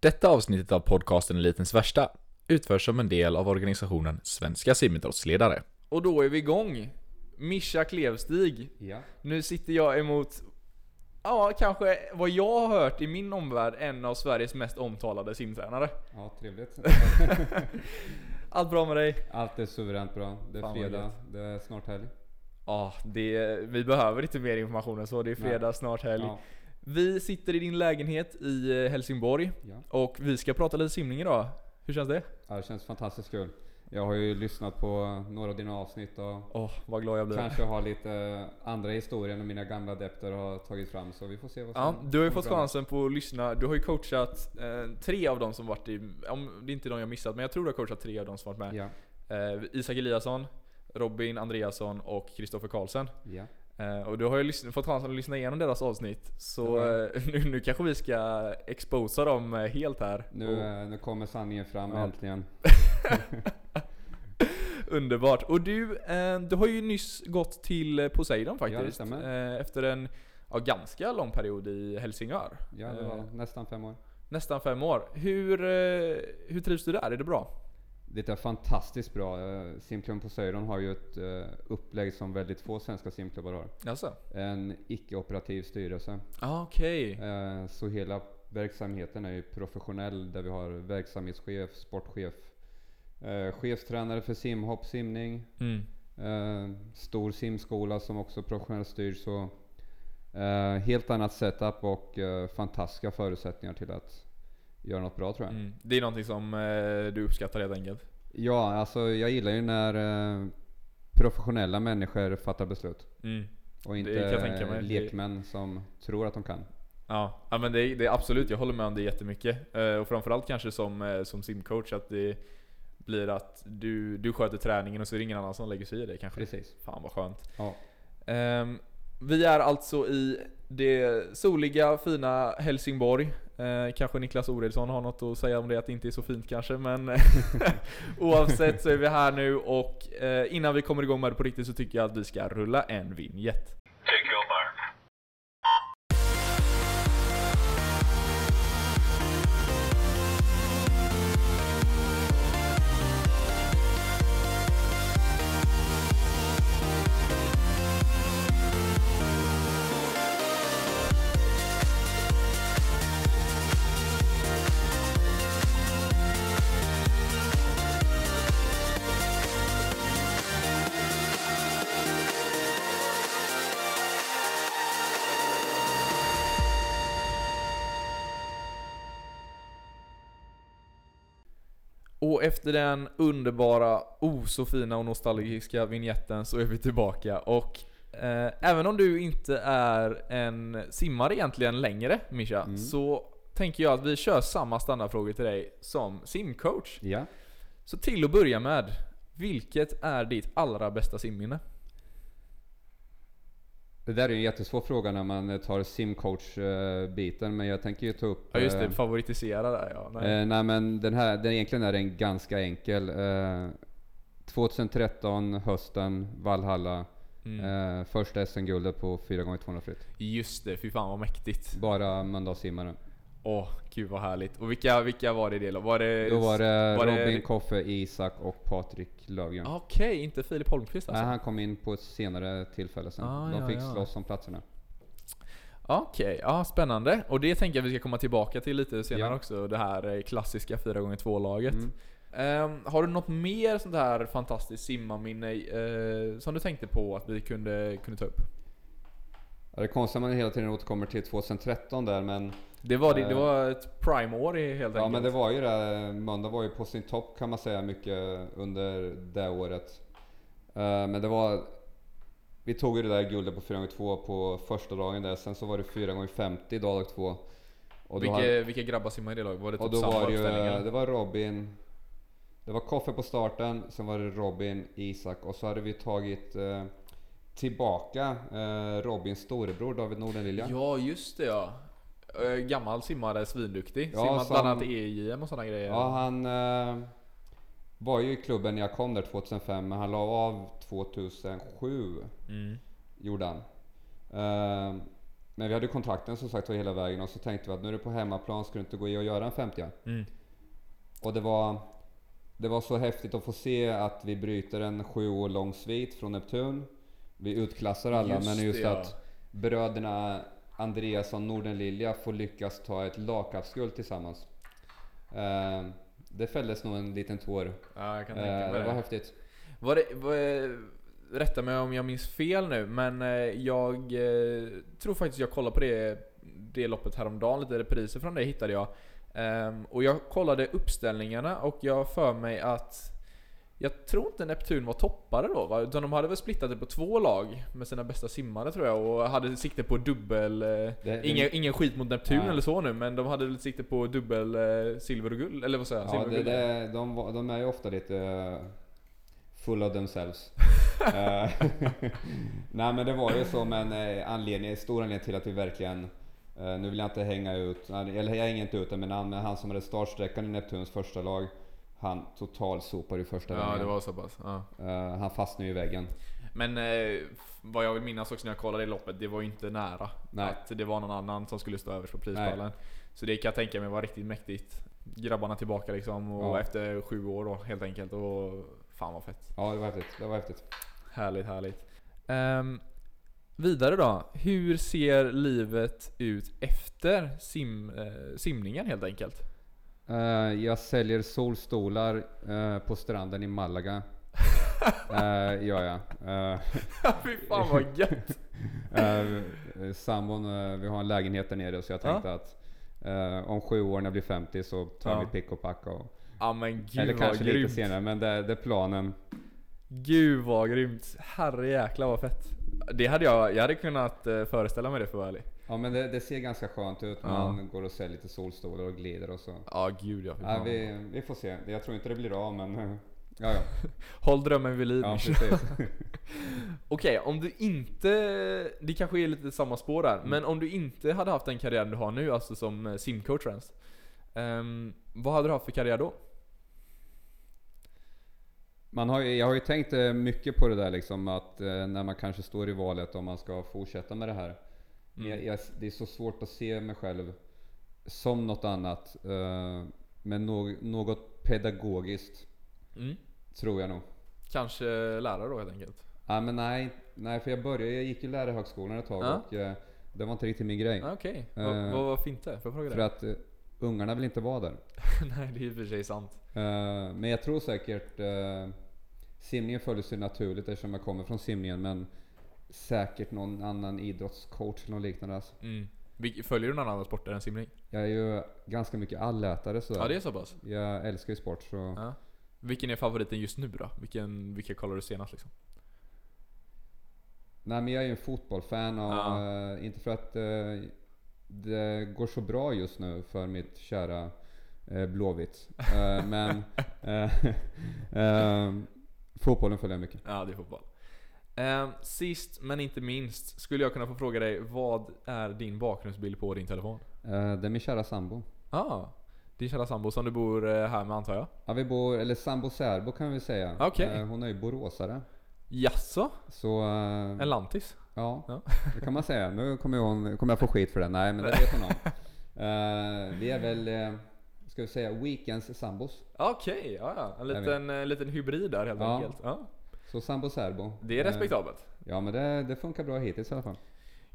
Detta avsnittet av podcasten Elitens Värsta utförs som en del av organisationen Svenska simidrottsledare. Och då är vi igång! Mischa Klevstig. Ja. Nu sitter jag emot, ja kanske vad jag har hört i min omvärld, en av Sveriges mest omtalade simtränare. Ja, trevligt. Allt bra med dig? Allt är suveränt bra. Det är Fan, vad fredag, gött. det är snart helg. Ja, det, vi behöver inte mer information än så. Det är fredag, snart helg. Ja, Vi sitter i din lägenhet i eh, Helsingborg ja. och vi ska prata lite simning idag. Hur känns det? ja, det känns fantastiskt kul. Jag har ju lyssnat på några av dina avsnitt och Åh, vad glad jag blir. kanske har lite andra historier än mina gamla adepter har tagit fram. Så vi får se vad som Ja, du har ju fått chansen på att lyssna. Du har ju coachat eh, tre av dem som varit i, om det är inte de jag missat, men jag tror du har coachat tre av dem som varit med. Ja, Eh, Isak Eliasson, Robin Andreasson och Kristoffer Karlsson. ja. Eh, och du har ju fått chansen att lyssna igenom deras avsnitt. Så Ja. eh, nu, nu kanske vi ska exposa dem eh, helt här. Nu, Och- nu kommer sanningen fram Ja. äntligen. Underbart. Och du, du har ju nyss gått till Poseidon Ja, faktiskt. eh, efter en ja, ganska lång period i Helsingör. Ja, det var nästan fem år. nästan fem år. Hur, hur trivs du där? Är det bra? Det är fantastiskt bra. Eh, Simklubben Poseidon har ju ett eh, upplägg som väldigt få svenska simklubbar har. Jaså? En icke-operativ styrelse. Ah, Okej. Eh, Så hela verksamheten är ju professionell där vi har verksamhetschef, sportchef, chefstränare för simhopp, simning, Mm. stor simskola som också professionellt styrs. Så helt annat setup och fantastiska förutsättningar till att göra något bra tror jag. Mm. Det är någonting som eh, du uppskattar helt enkelt? Ja, alltså jag gillar ju när eh, professionella människor fattar beslut. Mm. Och inte lekmän som tror att de kan. Ja, ja men det, är- det är absolut, jag håller med om det jättemycket. Eh, och framförallt kanske som, eh, som simcoach att det blir att du, du sköter träningen och så är det ingen annan som lägger sig i det kanske. Precis. Fan vad skönt. Ja. Ehm, vi är alltså i det soliga, fina Helsingborg. Eh, kanske Niklas Oredsson har något att säga om det, att det inte är så fint kanske, men oavsett så är vi här nu och eh, innan vi kommer igång med det på riktigt så tycker jag att vi ska rulla en vignett. Och efter den underbara, oh så fina och nostalgiska vignetten så är vi tillbaka och eh, även om du inte är en simmare egentligen längre Mischa, Mm. så tänker jag att vi kör samma standardfrågor till dig som simcoach. Ja. Så till att börja med, vilket är ditt allra bästa simminne? Det där är en jättesvår fråga när man eh, tar simcoach-biten, men jag tänker ju ta upp... Ja just det, eh, favoritisera där ja. Nej. eh, nej men den här, den egentligen är den ganska enkel. Eh, 2013, hösten, Valhalla. Mm. Eh, första SM-guldet på 4x200 fritt. Just det, fy fan vad mäktigt. Bara Mölndalssimmare. Åh, gud vad härligt. Och vilka, vilka var det i det? Var det... Då var det var det- Robin Koffe, Isak och Patrik Lövgren. Okej, inte Filip Holmqvist alltså? Nej, han kom in på ett senare tillfälle sen. Ah, De ja, fick ja. slåss om platserna. Okej, ja spännande. Och det tänker jag vi ska komma tillbaka till lite senare Ja. också. Det här eh, klassiska 4x2-laget. Mm. Ehm, har du något mer sånt här fantastiskt simmarminne eh, som du tänkte på att vi kunde, kunde ta upp? Ja, det är konstigt att man hela tiden återkommer till 2013 där, men Det var, det, det Eh. var ett prime-år helt Ja enkelt. men det var ju det. Mölndal var ju på sin topp kan man säga mycket under det året. Eh, Men det var... Vi tog ju det där guldet på 4x2 på första dagen där. Sen så var det 4x50 dag två. Och vilka, hade, vilka grabbar simmade i det laget? Var det typ och då samma var det eller? Det var Robin. Det var Koffe på starten. Sen var det Robin, Isak och så hade vi tagit eh, tillbaka eh, Robins storebror David Nordenlilja. Ja, just det ja. Eh, Gammal simmare, svinduktig. Ja, Simmat som- bland annat EJM och sådana grejer. Ja, han eh, var ju i klubben när jag kom där 2005, men han la av 2007. Mm. Gjorde han. Eh, men vi hade kontrakten som sagt var hela vägen och så tänkte vi att nu är det på hemmaplan, ska du inte gå i och göra en 50 Mm. Och det var, det var så häftigt att få se att vi bryter en sju år lång svit från Neptun. Vi utklassar alla, Just men just det, ja. att bröderna Andreasson Nordenlilja får lyckas ta ett lagcupsguld tillsammans. Eh, det fälldes nog en liten tår. Ja, jag kan Eh, tänka mig det det. var häftigt. Var det, var, rätta mig om jag minns fel nu, men eh, jag eh, tror faktiskt jag kollade på det, det loppet häromdagen, lite repriser från det hittade jag. Ehm, och jag kollade uppställningarna och jag för mig att jag tror inte Neptun var toppare då va? Utan de hade väl splittat det på två lag med sina bästa simmare tror jag och hade sikte på dubbel... Eh, Det- ingen, ingen skit mot Neptun Nej. eller så nu men de hade väl sikte på dubbel eh, silver och guld, eller vad säger jag? Ja, det, det, de, de är ju ofta lite eh, full of themselves. Nej men det var ju så, men eh, anledning, stor anledning till att vi verkligen nu vill jag inte hänga ut, eller jag hänger inte ut det men han som hade startsträckan i Neptuns första lag, han totalsopade i första Ja, vägen. det var så pass. Ja. Eh, han fastnade ju i väggen. Men eh, vad jag vill minnas också när jag kollade det loppet, det var ju inte nära. Nej. Att det var någon annan som skulle stå överst på prispallen. Så det kan jag tänka mig var riktigt mäktigt. Grabbarna tillbaka liksom, och Ja. efter sju år då helt enkelt. Och fan vad fett. Ja, det var häftigt. Det var häftigt. Härligt, härligt. Ehm, vidare då. Hur ser livet ut efter sim, eh, simningen helt enkelt? Eh, jag säljer solstolar eh, på stranden i Malaga. uh, gör jag. Eh, Fy fan vad gött! Eh, sambon, eh, vi har en lägenhet där nere så jag Ja. tänkte att eh, om sju år när jag blir 50 så tar Ja. mitt pick och pack och, Ja men gud Eller kanske lite grymt. senare men det, det är planen. Gud vad grymt. Herre jäklar vad fett. Det hade jag, jag hade kunnat föreställa mig det för att vara ärlig. Ja men det, det ser ganska skönt ut. Ja. Man går och säljer lite solstolar och glider och så. Ja gud ja. Ja, vi, vi får se. Jag tror inte det blir av men ja ja. Håll drömmen vid liv. ja. Okej, om du inte... Det kanske är lite samma spår där, Mm. men om du inte hade haft den karriären du har nu, alltså som eh, simcoach ens. ehm, vad hade du haft för karriär då? Man har, jag har ju tänkt eh, mycket på det där liksom att eh, när man kanske står i valet om man ska fortsätta med det här. Mm. Jag, jag, det är så svårt att se mig själv som något annat. Uh, men nå, något pedagogiskt Mm. tror jag nog. Kanske lärare då helt enkelt? Ja men nej, nej för jag började, jag gick ju lärarhögskolan ett tag Ja. och eh, det var inte riktigt min grej. Ah, Okej, Eh, vad, vad var fint det? Får jag fråga För det? att eh, ungarna vill inte vara där. Nej, det är och för sig sant. Eh, men jag tror säkert uh, simningen följer sig naturligt eftersom jag kommer från simningen men säkert någon annan idrottscoach eller något liknande. Alltså. Mm. Följer du någon annan sport än simning? Jag är ju ganska mycket allätare sådär. Ja, det är så pass? Jag älskar ju sport så... Ja. Vilken är favoriten just nu då? Vilken, vilka kollar du senast liksom? Nej men jag är ju en fotbollsfan och Ja. eh, inte för att eh, det går så bra just nu för mitt kära Blåvitt. Eh, men eh, eh, fotbollen följer jag mycket. Ja, det är fotboll. Ehm, sist men inte minst skulle jag kunna få fråga dig, vad är din bakgrundsbild på din telefon? Eh, det är min kära sambo. Ah, din kära sambo som du bor eh, här med antar jag? Ja, vi bor, eller sambo särbo kan vi säga. Okej. Eh, hon är ju boråsare. Jaså? Så En lantis? ja, Ja. det kan man säga. Nu kommer, hon, kommer jag få skit för det. Nej men det vet hon om. Vi är väl, ska vi säga, weekends sambos. Okej, ja, ja. En liten, en liten hybrid där helt Ja. enkelt. Ja. Så sambo särbo. Det är Eh, respektabelt. Ja men det, det funkar bra hittills i alla fall.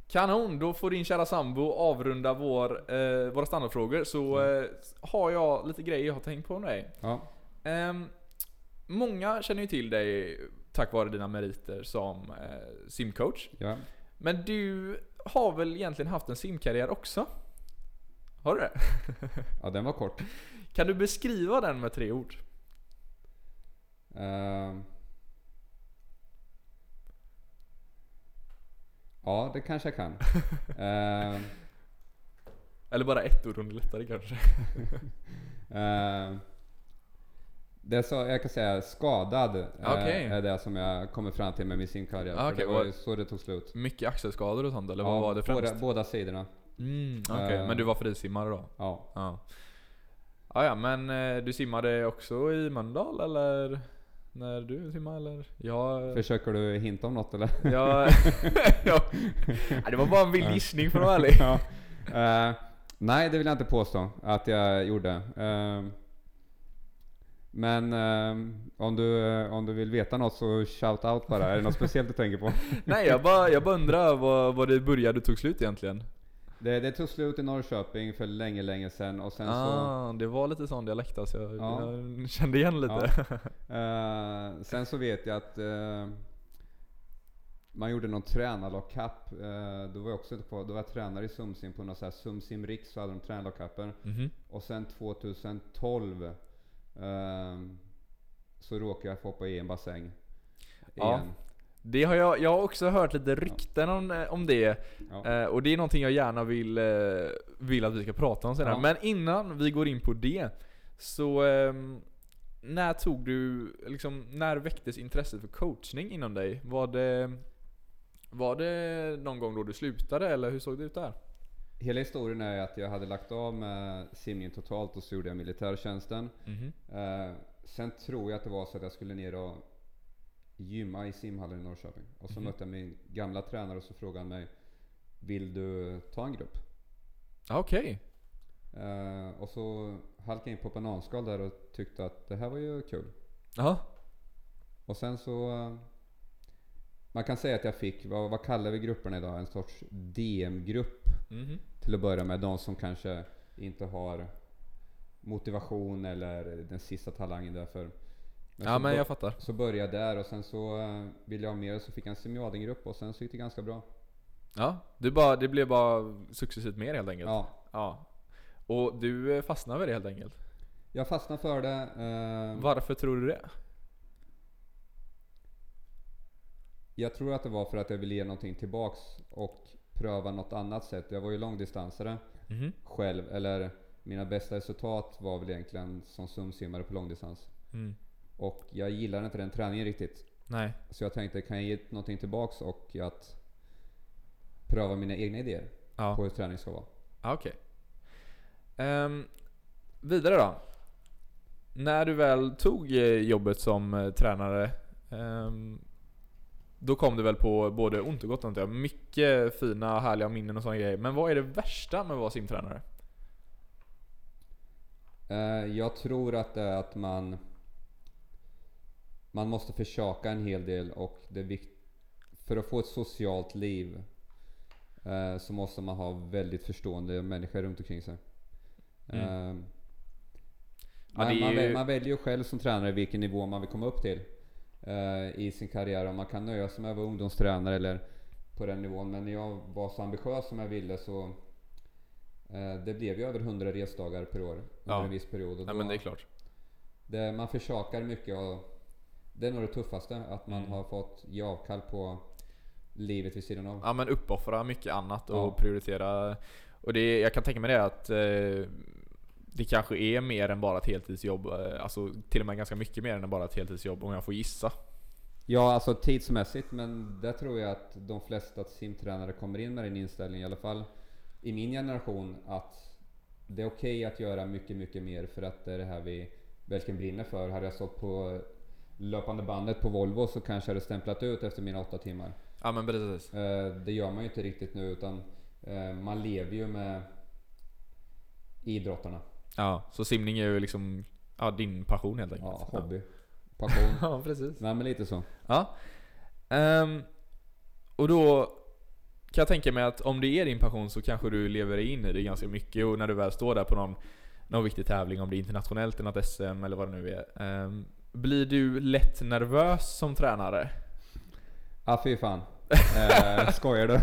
Kanon, då får din kära sambo avrunda vår, eh, våra standardfrågor. Så Mm. eh, har jag lite grejer jag har tänkt på med dig. Ja. Ehm, många känner ju till dig tack vare dina meriter som eh, simcoach. ja. Men du har väl egentligen haft en simkarriär också? Har du det? Ja den var kort. Kan du beskriva den med tre ord? Eh, ja det kanske jag kan. Eh, Eller bara ett ord om det lättare kanske? Eh, det så, jag kan säga skadad eh, Okej. är det som jag kommer fram till med min simkarriär. Ah, För okej, det var ju så det tog slut. Mycket axelskador och sånt eller vad var det främst? båda, båda sidorna. Mm, okej. Eh. Men du var frisimmare då? Ja. Ja. Ah, ja, men eh, du simmade också i Mölndal eller? När du simmade eller? Jag... Försöker du hinta om något eller? jag Nej, det var bara en vild gissning för att vara ärlig. ja. Eh, nej, det vill jag inte påstå att jag gjorde. Eh, men eh, om, du, om du vill veta något så shout out bara. Är det något speciellt du tänker på? Nej jag bara, jag bara undrar vad, vad det började tog slut egentligen. Det, det tog slut i Norrköping för länge, länge sedan och sen så... Ah, det var lite sån dialekt alltså. Jag, Ja. jag kände igen lite. Eh, sen så vet jag att eh, man gjorde någon tränarlockup. Uh, då var jag också på, då var jag tränare i Sumsim på någon sån här Sumsim Riks så hade de tränarlockuper. Mhm. Och sen 2012 eh, så råkade jag få hoppa i en bassäng. Ja. Igen. Det har jag, jag har också hört lite rykten om, om det. Ja. Eh, och det är någonting jag gärna vill, eh, vill att vi ska prata om senare. Ja. Men innan vi går in på det. Så ehm, när tog du, liksom, när väcktes intresset för coachning inom dig? Var det, var det någon gång då du slutade eller hur såg det ut där? Hela historien är att jag hade lagt av med simningen totalt och så gjorde jag militärtjänsten. Mhm. Eh, sen tror jag att det var så att jag skulle ner och gymma i simhallen i Norrköping. Och så Mhm. mötte jag min gamla tränare och så frågade han mig Vill du ta en grupp? Ah, Okej. Eh, och så halkade jag in på bananskal där och tyckte att det här var ju kul. Ja. Och sen så... eh, Man kan säga att jag fick, vad, vad kallar vi grupperna idag? En sorts DM-grupp Mhm. till att börja med. De som kanske inte har motivation eller den sista talangen därför. Ja men jag fattar. Så började jag där och sen så eh, ville jag ha mer så fick jag en semiadengrupp och sen så gick det ganska bra. Ja, det, bara, det blev bara successivt mer helt enkelt. Ja, Ja. Och du eh, fastnade vid det helt enkelt. jag fastnade för det. eh, Varför tror du det? Jag tror att det var för att jag ville ge någonting tillbaks och pröva något annat sätt. Jag var ju långdistansare Mhm. själv, eller mina bästa resultat var väl egentligen som sumsimmare på långdistans. Mm. Och jag gillade inte den träningen riktigt. Nej. Så jag tänkte, kan jag ge någonting tillbaks och att pröva mina egna idéer Ja. på hur träning ska vara. Ah, Okej. Ehm, vidare då. När du väl tog eh, jobbet som eh, tränare, ehm, då kom du väl på både ont och gott antar jag. Mycket fina, härliga minnen och sådana grejer. Men vad är det värsta med att vara simtränare? Eh, Jag tror att det är att man Man måste försaka en hel del och det är vikt, För att få ett socialt liv eh, Så måste man ha väldigt förstående människor runt omkring sig. Mm. Eh, Ja, man, är man, ju- man väljer ju själv som tränare vilken nivå man vill komma upp till eh, i sin karriär. Om man kan nöja sig med att vara ungdomstränare eller på den nivån. Men när jag var så ambitiös som jag ville så eh, det blev ju över 100 resdagar per år under Ja. en viss period. Och Nej då- men det är klart. det, man försakar mycket och det är nog det tuffaste, att man Mm. har fått ge avkall på livet vid sidan av. Ja men uppoffra mycket annat och Ja. prioritera. Och det, jag kan tänka mig det att eh, det kanske är mer än bara ett heltidsjobb. eh, Alltså till och med ganska mycket mer än bara ett heltidsjobb om jag får gissa. Ja, alltså tidsmässigt, men där tror jag att de flesta simtränare kommer in med den inställningen, i alla fall i min generation, att det är okej att göra mycket, mycket mer för att det är det här vi verkligen brinner för. Hade jag stått på löpande bandet på Volvo så kanske jag hade stämplat ut efter mina åtta timmar. Ja men precis. Eh, Det gör man ju inte riktigt nu utan eh, man lever ju med idrottarna. Ja, så simning är ju liksom ja, din passion helt enkelt. Ja, hobby. Passion. Ja, precis. Nej men lite så. Ja. Ehm, och då kan jag tänka mig att om det är din passion så kanske du lever in i det ganska mycket och när du väl står där på någon, någon viktig tävling, om det är internationellt eller något SM eller vad det nu är. ehm, blir du lätt nervös som tränare? Ah fy fan. Eh, skojar du?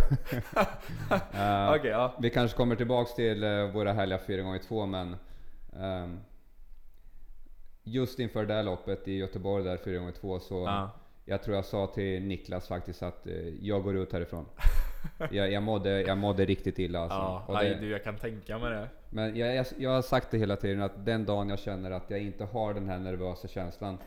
Eh, Okej, ja. Vi kanske kommer tillbaks till eh, våra härliga 4x2 men ehm, Just inför det här loppet i Göteborg där 4x2 så ja. Jag tror jag sa till Niklas faktiskt att eh, jag går ut härifrån. jag, jag, mådde, jag mådde riktigt illa alltså. Ja, Och det, du, jag kan tänka mig det. men jag, jag, jag har sagt det hela tiden att den dagen jag känner att jag inte har den här nervösa känslan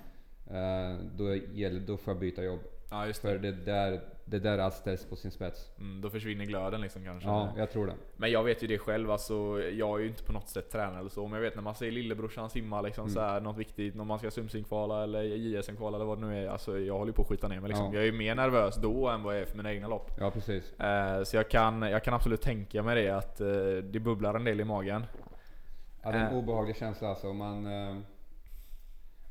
eh, då, gäller, då får jag byta jobb. Ja just För det. det där, det där allt ställs på sin spets. Mm, då försvinner glöden liksom kanske. Ja, jag tror det. Men jag vet ju det själv, alltså, jag är ju inte på något sätt tränare eller så, men jag vet när man ser lillebrorsan simma liksom Mm. så här, något viktigt, när man ska simsimkvala eller JSM-kvala eller vad det nu är. Alltså jag håller ju på att skita ner mig liksom. Ja. Jag är ju mer nervös då än vad jag är för mina egna lopp. Ja, precis. Eh, så jag kan, jag kan absolut tänka mig det, att eh, det bubblar en del i magen. Ja, det är en Eh. obehaglig känsla alltså. Man, eh,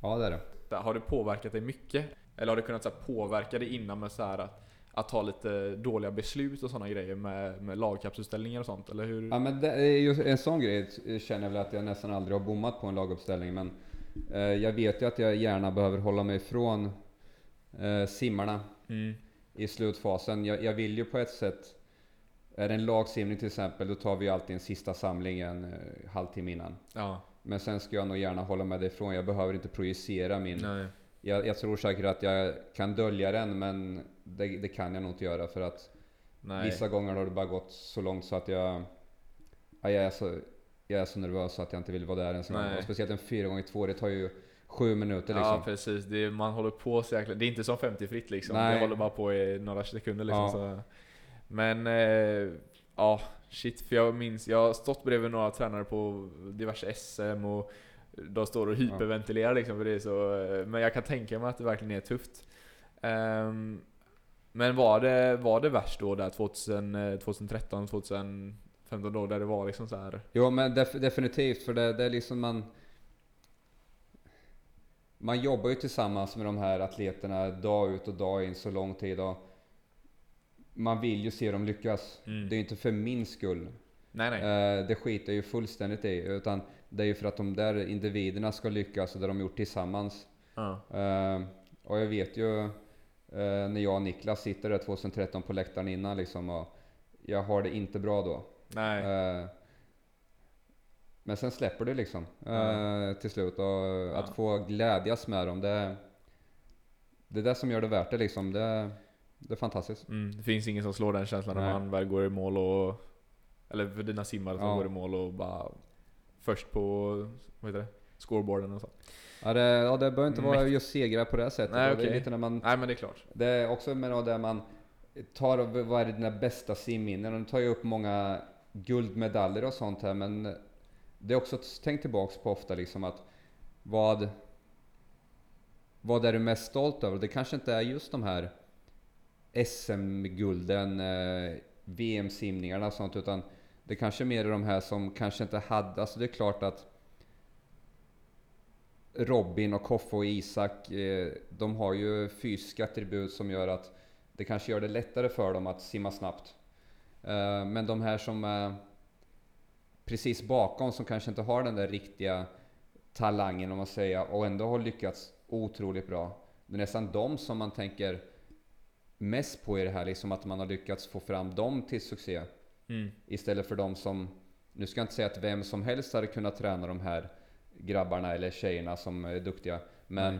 ja, det är det. Har det påverkat dig mycket? Eller har det kunnat så här, påverka dig innan med så här, att, att ta lite dåliga beslut och sådana grejer med, med lagkapsutställningar och sånt? Eller hur? Ja, men det är ju en sån grej känner jag väl att jag nästan aldrig har bommat på en laguppställning. Men eh, jag vet ju att jag gärna behöver hålla mig ifrån eh, simmarna Mm. i slutfasen. Jag, jag vill ju på ett sätt, är det en lagsimning till exempel, då tar vi alltid en sista samling en eh, halvtimme innan. Ja, Men sen ska jag nog gärna hålla mig därifrån. Jag behöver inte projicera min... nej. Jag, jag tror säkert att jag kan dölja den, men det, det kan jag nog inte göra för att nej. vissa gånger har det bara gått så långt så att jag... Ja, jag, är så, jag är så nervös att jag inte vill vara där ens en gång. Speciellt en 4 gånger 2 det tar ju sju minuter liksom. Ja precis, det är, man håller på så jäkla, Det är inte som 50 fritt liksom. Nej. Det håller bara på i några sekunder liksom. Ja. Så. Men eh, ja, shit. För jag minns, jag har stått bredvid några tränare på diverse SM och de står och hyperventilerar liksom för det är så. eh, Men jag kan tänka mig att det verkligen är tufft. Ehm, men var det, var det värst då där 2000, eh, 2013, 2015 då där det var liksom så här. Jo men def, definitivt, för det, det är liksom man... Man jobbar ju tillsammans med de här atleterna dag ut och dag in så lång tid och man vill ju se dem lyckas. Mm. Det är ju inte för min skull. Nej nej. Eh, det skiter jag ju fullständigt i. Utan det är ju för att de där individerna ska lyckas och det de gjort tillsammans. Ja. Eh, och jag vet ju eh, när jag och Niklas sitter där 2013 på läktaren innan liksom och jag har det inte bra då. Eh, men sen släpper det liksom eh, till slut och att få glädjas med dem det, det är det som gör det värt det liksom. Det, det är fantastiskt. Mm, det finns ingen som slår den känslan när Nej. man väl går i mål och... Eller för dina simmare som Ja. går i mål och bara... Först på... Vad heter det? Scoreboarden och så. Ja det, ja, det behöver inte vara Mäktigt. just segrar på det sättet. Nej, Och Det är lite när man Nej men det är klart. Det är också med där man tar, vad är dina bästa simminnen? Nu tar jag upp många guldmedaljer och sånt här men det är också tänkt tillbaks på ofta liksom att vad vad är du mest stolt över? Det kanske inte är just de här SM-gulden, eh, VM-simningarna och sånt utan det kanske mer är de här som kanske inte hade, alltså det är klart att Robin och Koffe och Isak, eh, de har ju fysiska attribut som gör att det kanske gör det lättare för dem att simma snabbt. Eh, men de här som är precis bakom, som kanske inte har den där riktiga talangen om man säger, och ändå har lyckats otroligt bra. Det är nästan de som man tänker mest på i det här, liksom att man har lyckats få fram dem till succé. Mm. Istället för de som, nu ska jag inte säga att vem som helst hade kunnat träna de här grabbarna eller tjejerna som är duktiga. Men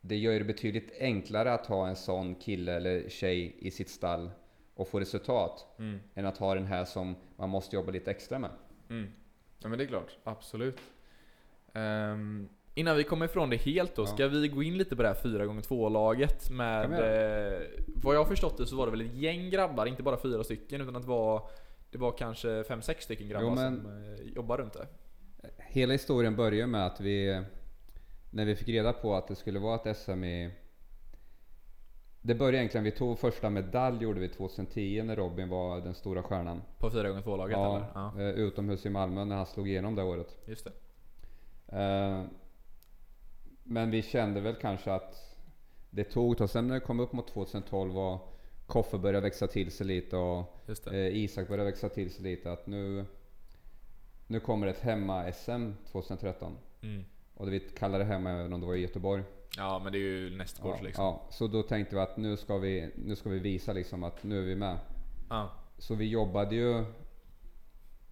det gör det betydligt enklare att ha en sån kille eller tjej i sitt stall och få resultat. Mm. Än att ha den här som man måste jobba lite extra med. Mm. Ja men det är klart, absolut. Ehm, innan vi kommer ifrån det helt då, Ja. ska vi gå in lite på det här 4x2-laget med... Eh, vad jag har förstått det så var det väl ett gäng grabbar, inte bara fyra stycken, utan att det var, det var kanske fem sex stycken grabbar Jo, som eh, jobbar runt det. Hela historien börjar med att vi, när vi fick reda på att det skulle vara ett SM i... Det började egentligen, vi tog första medalj gjorde vi 2010 när Robin var den stora stjärnan. På 4x2-laget eller? Ja, eh, utomhus i Malmö när han slog igenom det året. just det. Eh, Men vi kände väl kanske att det tog och sen när det kom upp mot 2012 och Koffe började växa till sig lite och eh, Isak började växa till sig lite att nu Nu kommer ett hemma-SM 2013 Mm. och vi kallar det hemma även om det var i Göteborg. Ja men det är ju nästgårds Ja, liksom. ja, så då tänkte vi att nu ska vi, nu ska vi visa liksom att nu är vi med. Ja. Så vi jobbade ju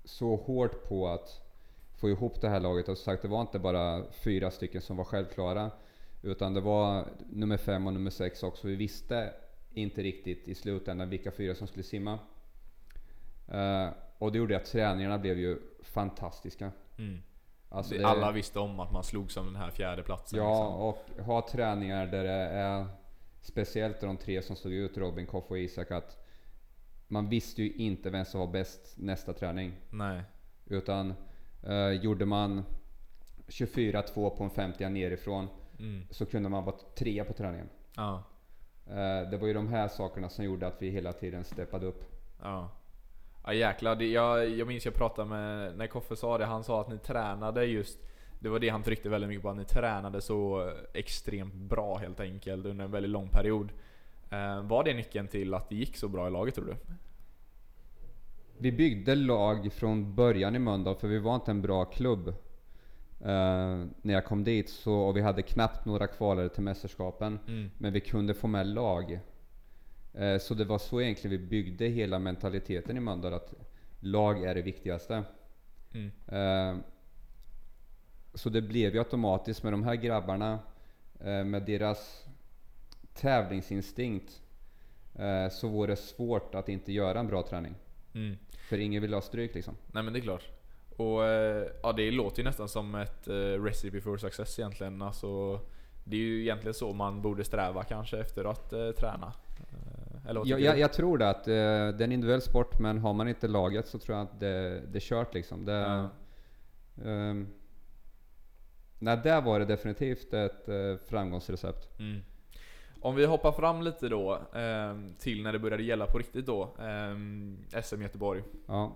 så hårt på att få ihop det här laget och som sagt det var inte bara fyra stycken som var självklara. Utan det var nummer fem och nummer sex också. Vi visste inte riktigt i slutändan vilka fyra som skulle simma. Eh, och det gjorde att träningarna blev ju fantastiska. Mm. Alltså det- alla visste om att man slog som den här fjärde platsen. Ja, liksom. och ha träningar där det är speciellt de tre som stod ut, Robin, Koff och Isak, att man visste ju inte vem som var bäst nästa träning. Nej. Utan eh, gjorde man 24-2 på en 50 nerifrån Mm. så kunde man vara trea på träningen. Ja. Eh, det var ju de här sakerna som gjorde att vi hela tiden steppade upp. Ja. Ja jäklar, det, jag, jag minns jag pratade med, när Koffe sa det, han sa att ni tränade just Det var det han tryckte väldigt mycket på, att ni tränade så extremt bra helt enkelt under en väldigt lång period. Eh, var det nyckeln till att det gick så bra i laget tror du? Vi byggde lag från början i Mölndal för vi var inte en bra klubb. Eh, när jag kom dit så, och vi hade knappt några kvalare till mästerskapen. Mm. Men vi kunde få med lag. Eh, så det var så egentligen vi byggde hela mentaliteten i Mölndal, att lag är det viktigaste. Mm. Eh, så det blev ju automatiskt med de här grabbarna, eh, med deras tävlingsinstinkt, eh, så var det svårt att inte göra en bra träning. Mm. För ingen vill ha stryk liksom. Nej men det är klart. Och eh, ja, det låter ju nästan som ett eh, recipe for success egentligen. Alltså, det är ju egentligen så man borde sträva kanske efter att eh, träna. Eh, eller Jag, jag, jag tror det att eh, det är en individuell sport, men har man inte laget så tror jag att det, det är kört liksom. Det, Ja. ehm, nej, där var det definitivt ett eh, framgångsrecept. Mm. Om vi hoppar fram lite då ehm, till när det började gälla på riktigt då. ehm, SM Göteborg. Ja.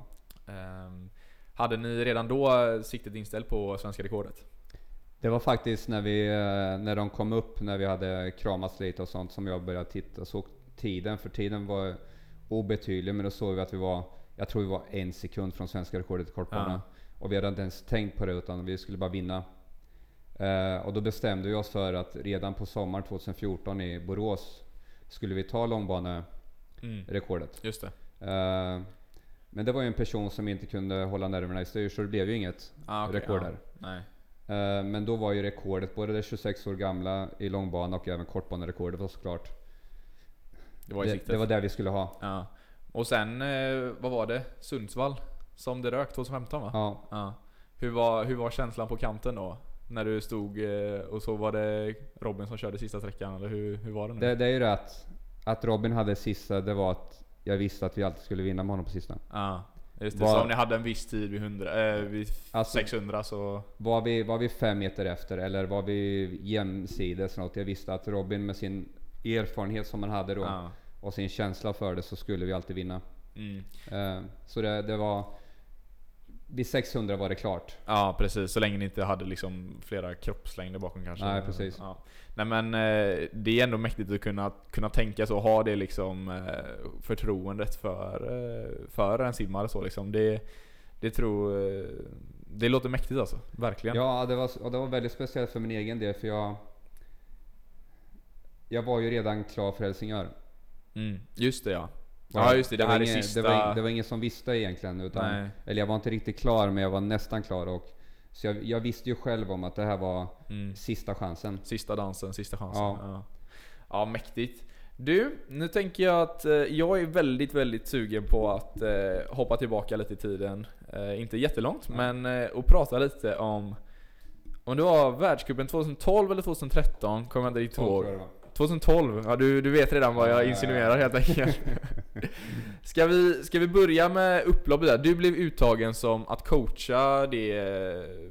Ehm, hade ni redan då siktet inställt på svenska rekordet? Det var faktiskt när, vi, eh, när de kom upp, när vi hade kramats lite och sånt, som jag började titta. Såg tiden, för tiden var obetydlig, men då såg vi att vi var, jag tror vi var en sekund från svenska rekordet i kortbana. Och vi hade inte ens tänkt på det, utan vi skulle bara vinna. Eh, och då bestämde vi oss för att redan på sommaren 2014 i Borås skulle vi ta långbanerekordet. Mm. Just det. Eh, men det var ju en person som inte kunde hålla nerverna i styr, så det blev ju inget Ah, okej, rekord ja. där. Nej. Eh, Men då var ju rekordet både det 26 år gamla i långbana och även kortbanerekordet var såklart. Det var Det, det var det vi skulle ha. Ja. Och sen, vad var det? Sundsvall? Som det rök 2015 va? Ja. Ja. Hur, var, hur var känslan på kanten då? När du stod eh, och så var det Robin som körde sista sträckan, eller hur, hur var det nu? Det, det är ju det att, att Robin hade sista, det var att jag visste att vi alltid skulle vinna med honom på sista. Ja, just det. Var- Så om ni hade en viss tid vid, 100, eh, vid Alltså- 600 så... Var vi, var vi fem meter efter eller var vi jämsides något? Jag visste att Robin med sin erfarenhet som han hade då Ja. och sin känsla för det så skulle vi alltid vinna. Mm. Eh, Så det, det var... Vid 600 var det klart. Ja precis, så länge ni inte hade liksom flera kroppslängder bakom kanske. Nej, precis. Ja. Nej men eh, det är ändå mäktigt att kunna, kunna tänka så, ha det liksom eh, förtroendet för, eh, för en simmare så liksom. Det, det tror... Det låter mäktigt alltså, verkligen. Ja, det var, och det var väldigt speciellt för min egen del för jag... Jag var ju redan klar för Helsingör. Mm, just det ja. Ja just det, det, var sista... Det var, det var ingen som visste egentligen. Utan, Nej. eller jag var inte riktigt klar, men jag var nästan klar. Och, så jag, jag visste ju själv om att det här var Mm. sista chansen. Sista dansen, sista chansen. Ja. Ja. Ja. mäktigt. Du, nu tänker jag att eh, jag är väldigt, väldigt sugen på att eh, hoppa tillbaka lite i tiden. Eh, inte jättelångt, men eh, och prata lite om om det var världscupen 2012 eller 2013, kommer jag inte riktigt ihåg. Tror jag det var. 2012, ja du, du vet redan vad Ja, jag ja, ja. insinuerar helt enkelt. ska, vi, ska vi börja med upploppet där? Du blev uttagen som att coacha det...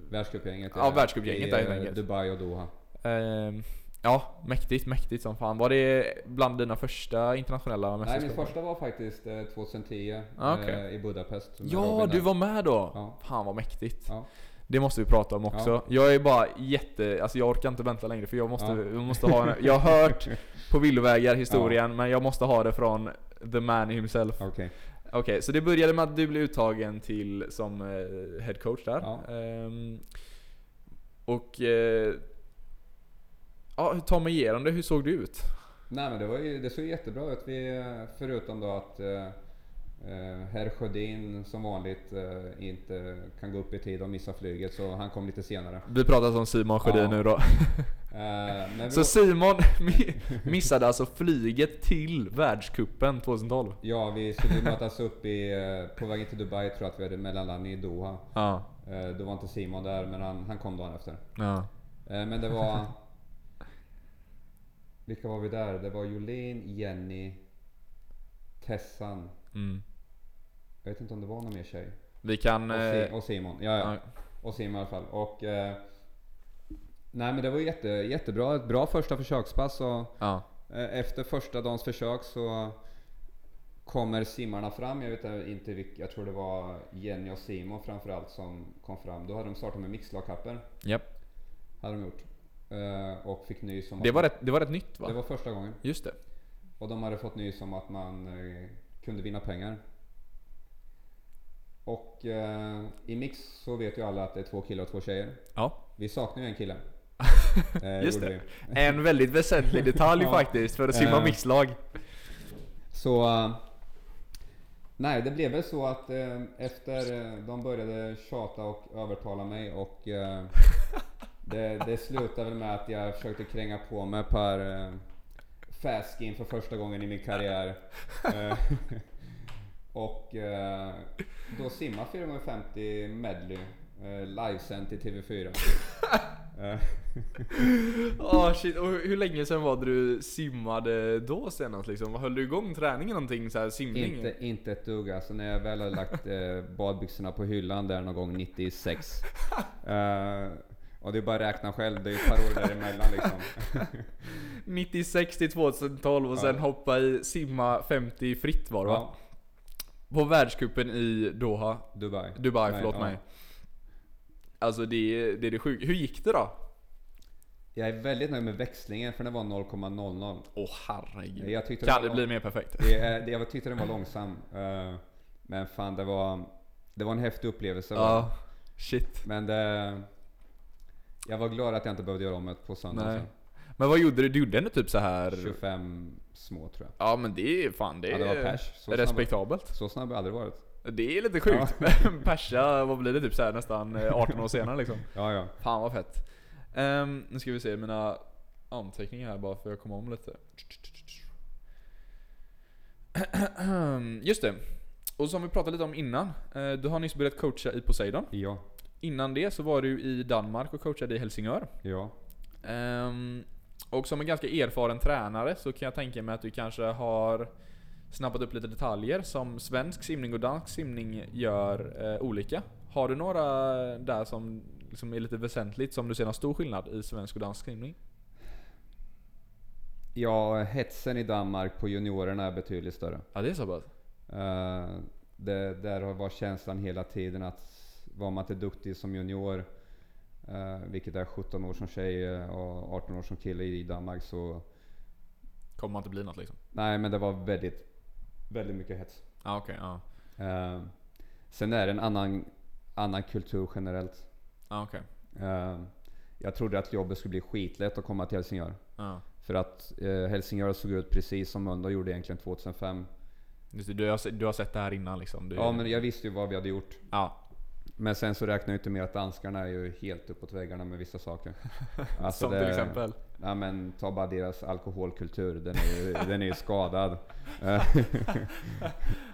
Världscupgänget. Ja, eh, världscupgänget där helt eh, enkelt. Dubai och Doha. Ehm, ja, mäktigt, mäktigt som fan. Var det bland dina första internationella Nej, mästerskap? min första var faktiskt eh, 2010 Ah, okej. eh, i Budapest. Ja, du var med då! Ja. Fan vad mäktigt. Ja. Det måste vi prata om också. Ja. Jag är bara jätte, alltså jag orkar inte vänta längre för jag måste, Ja. jag måste ha en, Jag har hört på villovägar historien, men jag måste ha det från the man himself. Okej. Okej, så det började med att du blev uttagen till som eh, head coach där. Ja. Ehm, och... Eh, ja, ta mig igenom det. Hur såg det ut? Nej men det, var ju, det såg jättebra ut. Vi, förutom då att eh, eh, herr Sjödin som vanligt eh, inte kan gå upp i tid och missa flyget så han kom lite senare. Vi pratar om Simon Sjödin Ja. nu då. Eh, Så Simon mi- missade alltså flyget till världskuppen 2012? ja, vi skulle mötas upp i, eh, på vägen till Dubai tror jag att vi hade mellanlandning i Doha. Ja. Eh, då var inte Simon där, men han, han kom dagen efter. Ja. Men det var... Vilka var vi där? Det var Jolin, Jenny, Tessan. Mm. Jag vet inte om det var någon mer tjej. Vi kan... Och, eh, si- och Simon. Ja, ja. Och Simon i alla fall. Och... Eh, nej men det var jätte, jättebra. Ett bra första försökspass. Och, Ja. eh, efter första dagens försök så kommer simmarna fram. Jag vet inte vilka. Jag tror det var Jenny och Simon framförallt som kom fram. Då hade de startat med mixlagkapper. Japp. Hade de gjort. Eh, och fick nys om Det var rätt, det var rätt nytt va? det var första gången. Just det. Och de hade fått nys om att man eh, kunde vinna pengar. Och eh, i mix så vet ju alla att det är två killar och två tjejer. Ja. Vi saknar ju en kille. Eh, Just det. En väldigt väsentlig detalj Ja. faktiskt för att simma Eh. mixlag. vi. Så... eh, nej, det blev väl så att eh, efter eh, de började tjata och övertala mig och eh, det, det slutade väl med att jag försökte kränga på mig ett par eh, för första gången i min karriär. Och eh, då simma 4x50 medley eh, livesänt i TV4. Eh, Åh shit, och hur länge sedan var det du simmade då senast liksom? Höll du igång träningen någonting så här simning? inte, inte ett dugg alltså. När jag väl hade lagt eh, badbyxorna på hyllan där någon gång 96. Eh, och det är bara att räkna själv, det är ett par år däremellan liksom. 96 till 2012 och sen Ja. hoppa i simma 50 fritt var det va? Ja, På världscupen i Doha. Dubai. Dubai, Nej, förlåt ja. mig. Alltså det är det, är det sjuka. Hur gick det då? Jag är väldigt nöjd med växlingen för den var 0,00. Åh herregud. Jag tyckte kan det bli mer perfekt? Det, det, jag tyckte den var långsam. eh, men fan det var, det var en häftig upplevelse. Ja, shit. Men det, jag var glad att jag inte behövde göra om det på söndag Nej. sen. Men vad gjorde du? Du gjorde ändå typ så här. 25 små tror jag. Ja men det är fan det Ja, det var är pers. Så snabb, respektabelt. så snabb har jag aldrig varit. Det är lite sjukt. Persa, vad blir det? Typ så här nästan eh, 18 år senare liksom. Ja, ja. Fan vad fett. Ehm, nu ska vi se mina anteckningar här bara för att komma om lite. Just det. Och som vi pratade lite om innan. eh, Du har nyss börjat coacha i Poseidon. Ja. Innan det så var du i Danmark och coachade i Helsingör. Ja. Ehm, och som en ganska erfaren tränare så kan jag tänka mig att du kanske har snappat upp lite detaljer som svensk simning och dansk simning gör eh, olika. Har du några där som liksom är lite väsentligt som du ser någon stor skillnad i svensk och dansk simning? Ja, hetsen i Danmark på juniorerna är betydligt större. Ja det är så pass? Eh, det, där har varit känslan hela tiden att var man inte duktig som junior, eh, vilket är 17 år som tjej eh, och 18 år som kille i Danmark så Kommer man inte bli något liksom? nej men det var väldigt, väldigt mycket hets. Ja okej, ja. Eh, sen är det en annan, annan kultur generellt. Ja okej. Eh, jag trodde att jobbet skulle bli skitlätt att komma till Helsingör. Ja. För att eh, Helsingör såg ut precis som Mölndal gjorde egentligen 2005. Just det, Du, har, du har sett det här innan liksom? Du, Ja men jag visste ju vad vi hade gjort. Ja. Men sen så räknar jag inte med att danskarna är ju helt uppåt väggarna med vissa saker. Alltså som det- till exempel? Ja men ta bara deras alkoholkultur, den är ju, den är ju skadad.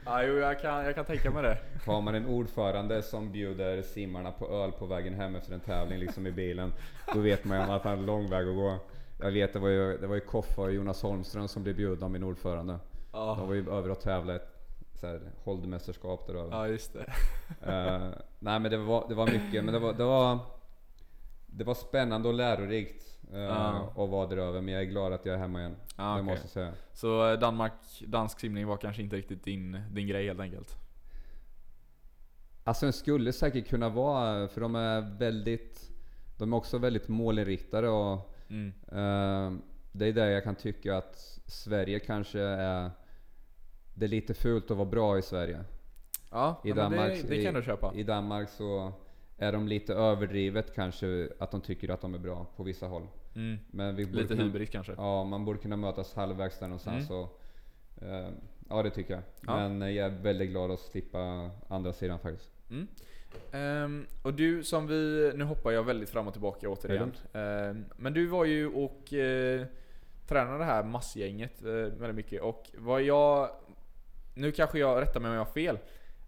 Ja jo, jag kan, jag kan tänka mig det. Har man en ordförande som bjuder simmarna på öl på vägen hem efter en tävling liksom i bilen, då vet man ju att han har en lång väg att gå. Jag vet det var ju, det var ju Koffa och Jonas Holmström som blev bjudna av min ordförande. Ja, De var ju över och tävlade så här, holdmästerskap där över. ja just det. Eh, nej men det var, det var mycket, men det var, det var, det var spännande och lärorikt uh, Ja. att vara där över. Men jag är glad att jag är hemma igen. Ja, det okej. måste jag säga. Så eh, Danmark, dansk simning var kanske inte riktigt din, din grej helt enkelt? Alltså den skulle säkert kunna vara, för de är väldigt, de är också väldigt målinriktade och Mm. eh, det är där jag kan tycka att Sverige kanske är, det är lite fult att vara bra i Sverige. Ja, I Danmark, det, det kan du köpa. I Danmark så är de lite överdrivet kanske att de tycker att de är bra på vissa håll. Mm. Men vi Lite kunna- hybrid kanske. Ja, man borde kunna mötas halvvägs där någonstans. Mm. Och, eh, ja, det tycker jag. Ja. Men jag är väldigt glad att slippa andra sidan faktiskt. Mm. Ehm, och du som vi, nu hoppar jag väldigt fram och tillbaka återigen. Ehm, men du var ju och eh, tränade det här massgänget eh, väldigt mycket och vad jag, nu kanske jag rättar mig om jag har fel.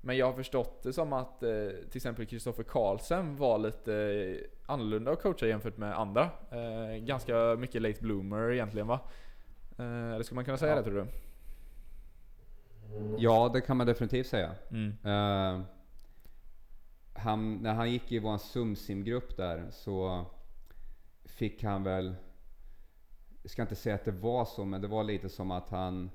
Men jag har förstått det som att eh, till exempel Kristoffer Karlsen var lite eh, annorlunda att coacha jämfört med andra. Eh, ganska mycket late bloomer egentligen va? Eh, eller ska man kunna säga Ja. det tror du? Ja, det kan man definitivt säga. Mm. Eh, han, när han gick i vår sumsimgrupp där så fick han väl, jag ska inte säga att det var så, men det var lite som att han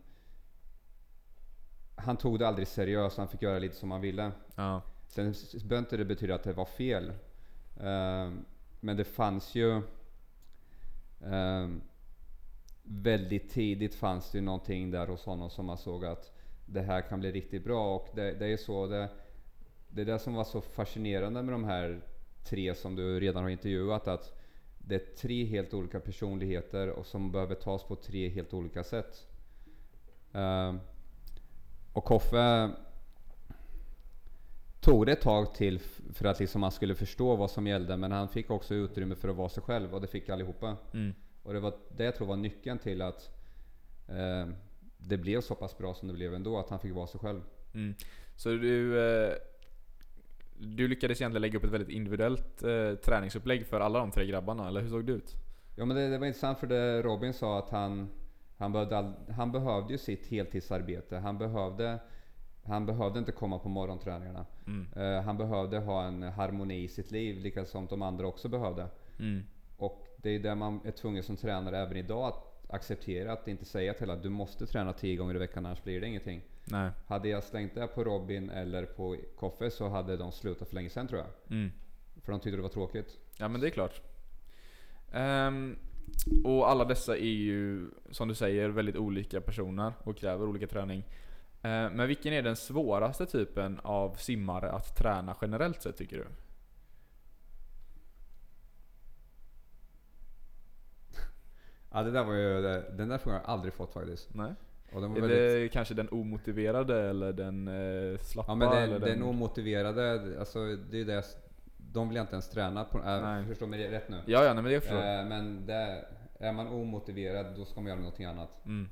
han tog det aldrig seriöst, han fick göra lite som han ville. Ja. Sen behöver inte det betyda att det var fel. Eh, men det fanns ju eh, väldigt tidigt fanns det ju någonting där hos honom som man såg att det här kan bli riktigt bra och det, det är så det, det är det som var så fascinerande med de här tre som du redan har intervjuat att det är tre helt olika personligheter och som behöver tas på tre helt olika sätt. Eh, och Koffe tog det ett tag till för att liksom man skulle förstå vad som gällde men han fick också utrymme för att vara sig själv och det fick allihopa. Mm. Och det var det jag tror var nyckeln till att eh, det blev så pass bra som det blev ändå, att han fick vara sig själv. Mm. Så du, eh, du lyckades egentligen lägga upp ett väldigt individuellt eh, träningsupplägg för alla de tre grabbarna, eller hur såg det ut? Ja men det, det var intressant för det Robin sa att han, han, behövde all, han behövde ju sitt heltidsarbete. Han behövde, han behövde inte komma på morgonträningarna. Mm. Eh, han behövde ha en harmoni i sitt liv, lika som de andra också behövde. Mm. Och det är det man är tvungen som tränare även idag att acceptera. Att inte säga till att du måste träna 10 gånger i veckan annars blir det ingenting. Nej. Hade jag slängt det på Robin eller på Koffe så hade de slutat för länge sedan tror jag. Mm. För de tyckte det var tråkigt. Ja men det är klart. Ehm, och alla dessa är ju, som du säger, väldigt olika personer och kräver olika träning. Ehm, men vilken är den svåraste typen av simmare att träna generellt sett tycker du? Ja det där var ju, den där frågan har jag aldrig fått faktiskt. Nej? Och den var Är väldigt, det kanske den omotiverade eller den eh, slappa? ja men eller den, den omotiverade, alltså det är det, de vill jag inte ens träna på. Äh, förstår mig rätt nu? Ja, ja, nej, men det förstår jag. Eh, men det, är man omotiverad då ska man göra någonting annat. Mm.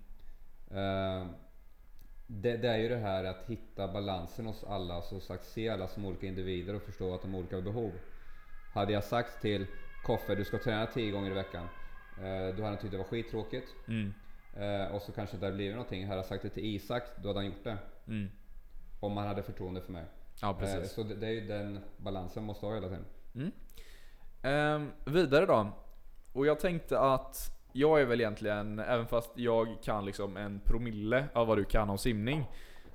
Eh, det, det är ju det här att hitta balansen hos alla, så sagt se alla som olika individer och förstå att de har olika behov. Hade jag sagt till Koffe, du ska träna 10 gånger i veckan. Eh, då hade han tyckt det var skittråkigt. Mm. Och så kanske det hade blivit någonting. Hade jag sagt det till Isak, då hade han gjort det. Mm. Om han hade förtroende för mig. Ja, Eh, precis. så det, det är ju den balansen måste ha hela tiden. Mm. Ehm, vidare då. Och jag tänkte att jag är väl egentligen, även fast jag kan liksom en promille av vad du kan om simning,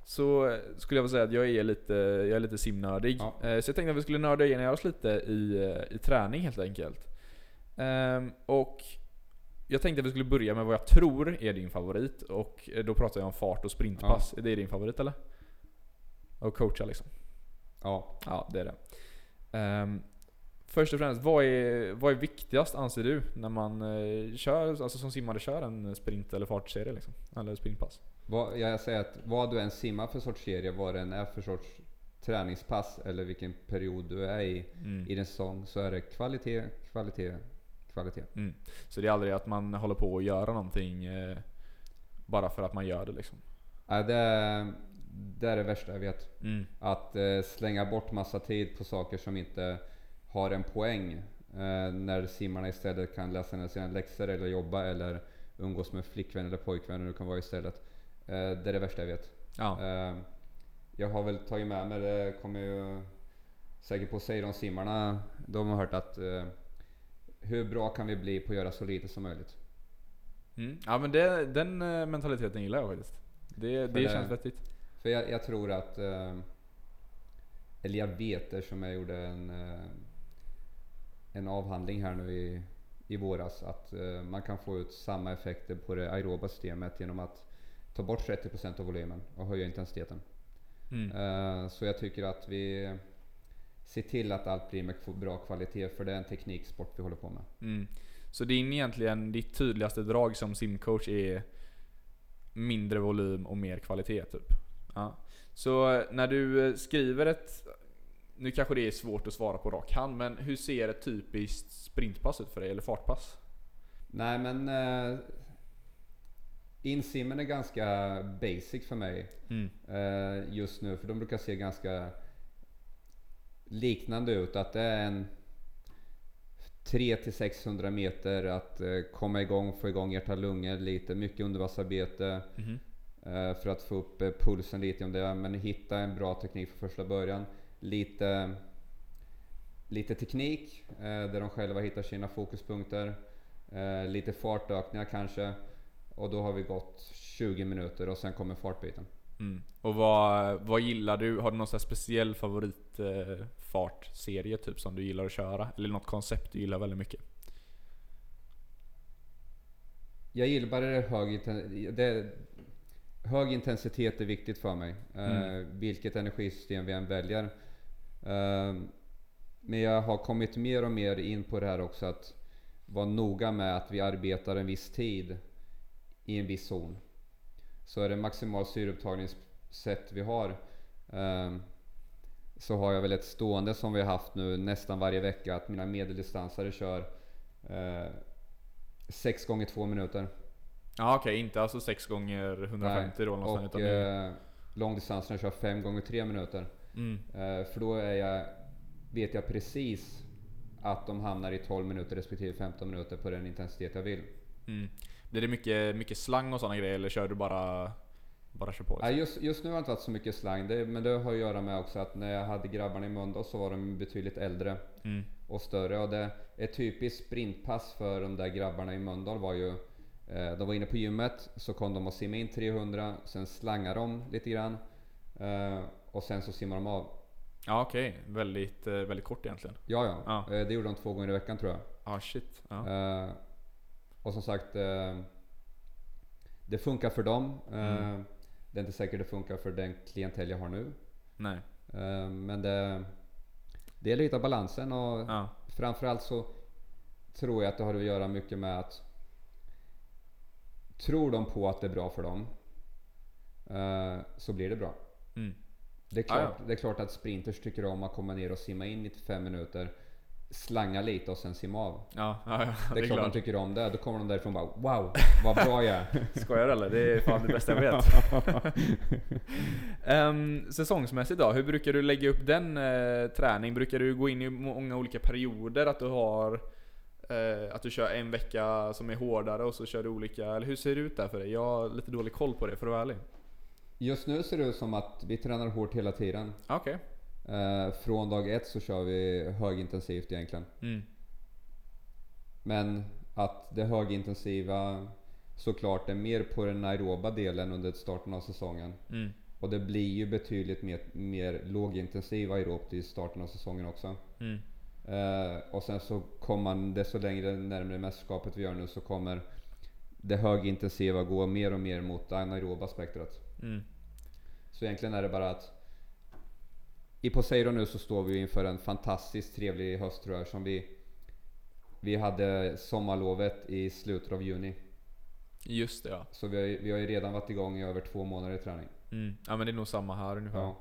så skulle jag vilja säga att jag är lite, jag är lite simnördig. Ja. Eh, Så jag tänkte att vi skulle nörda in oss lite i, eh, i träning helt enkelt. Ehm, och jag tänkte att vi skulle börja med vad jag tror är din favorit. Och då pratar jag om fart och sprintpass. Är det din favorit eller? Och coacha liksom. Ja. Ja, det är det. Ehm, först och främst, vad är, vad är viktigast anser du när man eh, kör, alltså som simmare kör en sprint eller fartserie liksom? Eller sprintpass? Vad, jag säger att vad du än simmar för sorts serie, vad det än är för sorts träningspass eller vilken period du är i Mm. i din säsong så är det kvalitet, kvalitet, kvalitet. Mm. Så det är aldrig att man håller på att göra någonting eh, bara för att man gör det liksom? Ja, det, det är det värsta jag vet. Mm. Att eh, slänga bort massa tid på saker som inte har en poäng. Eh, när simmarna istället kan läsa sina läxor eller jobba eller umgås med flickvän eller pojkvän eller det kan vara istället. Eh, det är det värsta jag vet. Ja. Eh, jag har väl tagit med mig, det kommer ju säkert på säga de simmarna, de har hört att eh, hur bra kan vi bli på att göra så lite som möjligt? Mm. Ja men det, den eh, mentaliteten gillar jag faktiskt. Det, det det- känns vettigt. För jag, jag tror att, eh, eller jag vet eftersom jag gjorde en, eh, en avhandling här nu i, i våras, att eh, man kan få ut samma effekter på det aeroba systemet genom att ta bort 30% av volymen och höja intensiteten. Mm. Så jag tycker att vi ser till att allt blir med bra kvalitet, för det är en tekniksport vi håller på med. Mm. Så din egentligen, ditt tydligaste drag som simcoach är mindre volym och mer kvalitet typ? Ja. Så eh, när du eh, skriver ett, nu kanske det är svårt att svara på rak hand, men hur ser ett typiskt sprintpass ut för dig? Eller fartpass? Nej men... eh, insimmen är ganska basic för mig Mm. eh, just nu. För de brukar se ganska liknande ut. Att det är en 300-600 meter att eh, komma igång, få igång hjärta lungor lite. Mycket undervattensarbete Mhm. Eh, för att få upp eh, pulsen lite om det. Men hitta en bra teknik från första början. Lite, lite teknik eh, där de själva hittar sina fokuspunkter. Lite fartökningar kanske. Och då har vi gått 20 minuter och sen kommer fartbiten. Mm. Och vad, vad gillar du? Har du någon speciell favoritfartserie eh, typ som du gillar att köra? Eller något koncept du gillar väldigt mycket? Jag gillar bara det hög, det, hög intensitet är viktigt för mig. Eh, vilket energisystem vi än väljer. Eh, men jag har kommit mer och mer in på det här också att vara noga med att vi arbetar en viss tid i en viss zon. Så är det maximal syreupptagningssätt vi har eh, så har jag väl ett stående som vi har haft nu nästan varje vecka att mina medeldistansare kör eh, 6 gånger 2 minuter. Ja okej, inte alltså 6 gånger 150 då någonstans Och utan det- eh, långdistanserna kör 5 gånger 3 minuter. mm. Eh, för då är jag, vet jag precis att de hamnar i 12 minuter respektive 15 minuter på den intensitet jag vill. Mm. Blir det mycket, mycket slang och sådana grejer eller kör du bara, bara kör på? Nej, just, just nu har det inte varit så mycket slang, det, men det har att göra med också att när jag hade grabbarna i Mölndal så var de betydligt äldre Mm. och större. Och det, ett typiskt sprintpass för de där grabbarna i Mölndal var ju de var inne på gymmet, så kom de och simma in 300, sen slangade de lite grann eh, och sen så simmar de av. Ja okej, väldigt, eh, väldigt kort egentligen. Ja, ja. Ja. Eh, Det gjorde de två gånger i veckan tror jag. Ah shit. Ja. Eh, och som sagt, eh, det funkar för dem. Eh, Mm. Det är inte säkert det funkar för den klientell jag har nu. Nej. Eh, men det, det är lite av balansen och Ja. framförallt så tror jag att det har att göra mycket med att Tror de på att det är bra för dem eh, så blir det bra. Mm. Det är, klart, det är klart att sprinters tycker om att komma ner och simma in 95 minuter, slanga lite och sen simma av. Ja, ja, ja, Det är klart de tycker om det. Då kommer de därifrån och bara Wow, vad bra jag är. Skojar du eller? Det är fan det bästa jag vet. um, säsongsmässigt då, hur brukar du lägga upp den eh, träning? Brukar du gå in i många olika perioder? Att du har eh, att du kör en vecka som är hårdare och så kör du olika, eller hur ser det ut där för dig? Jag har lite dålig koll på det för att vara ärlig. Just nu ser det ut som att vi tränar hårt hela tiden. Okej. Eh, från dag ett så kör vi högintensivt egentligen. Mm. Men att det högintensiva såklart är mer på den aeroba delen under starten av säsongen. Mm. Och det blir ju betydligt mer, mer lågintensiv aerobt i starten av säsongen också. Mm. Eh, och sen så kommer man, desto längre närmare mästerskapet vi gör nu så kommer det högintensiva gå mer och mer mot anaeroba spektrat. Mm. Så egentligen är det bara att i Poseidon nu så står vi inför en fantastiskt trevlig höst tror jag som vi Vi hade sommarlovet i slutet av juni. Just det ja. Så vi har, ju- vi har ju redan varit igång i över två månader i träning. Mm. Ja men det är nog samma här ungefär. Ja.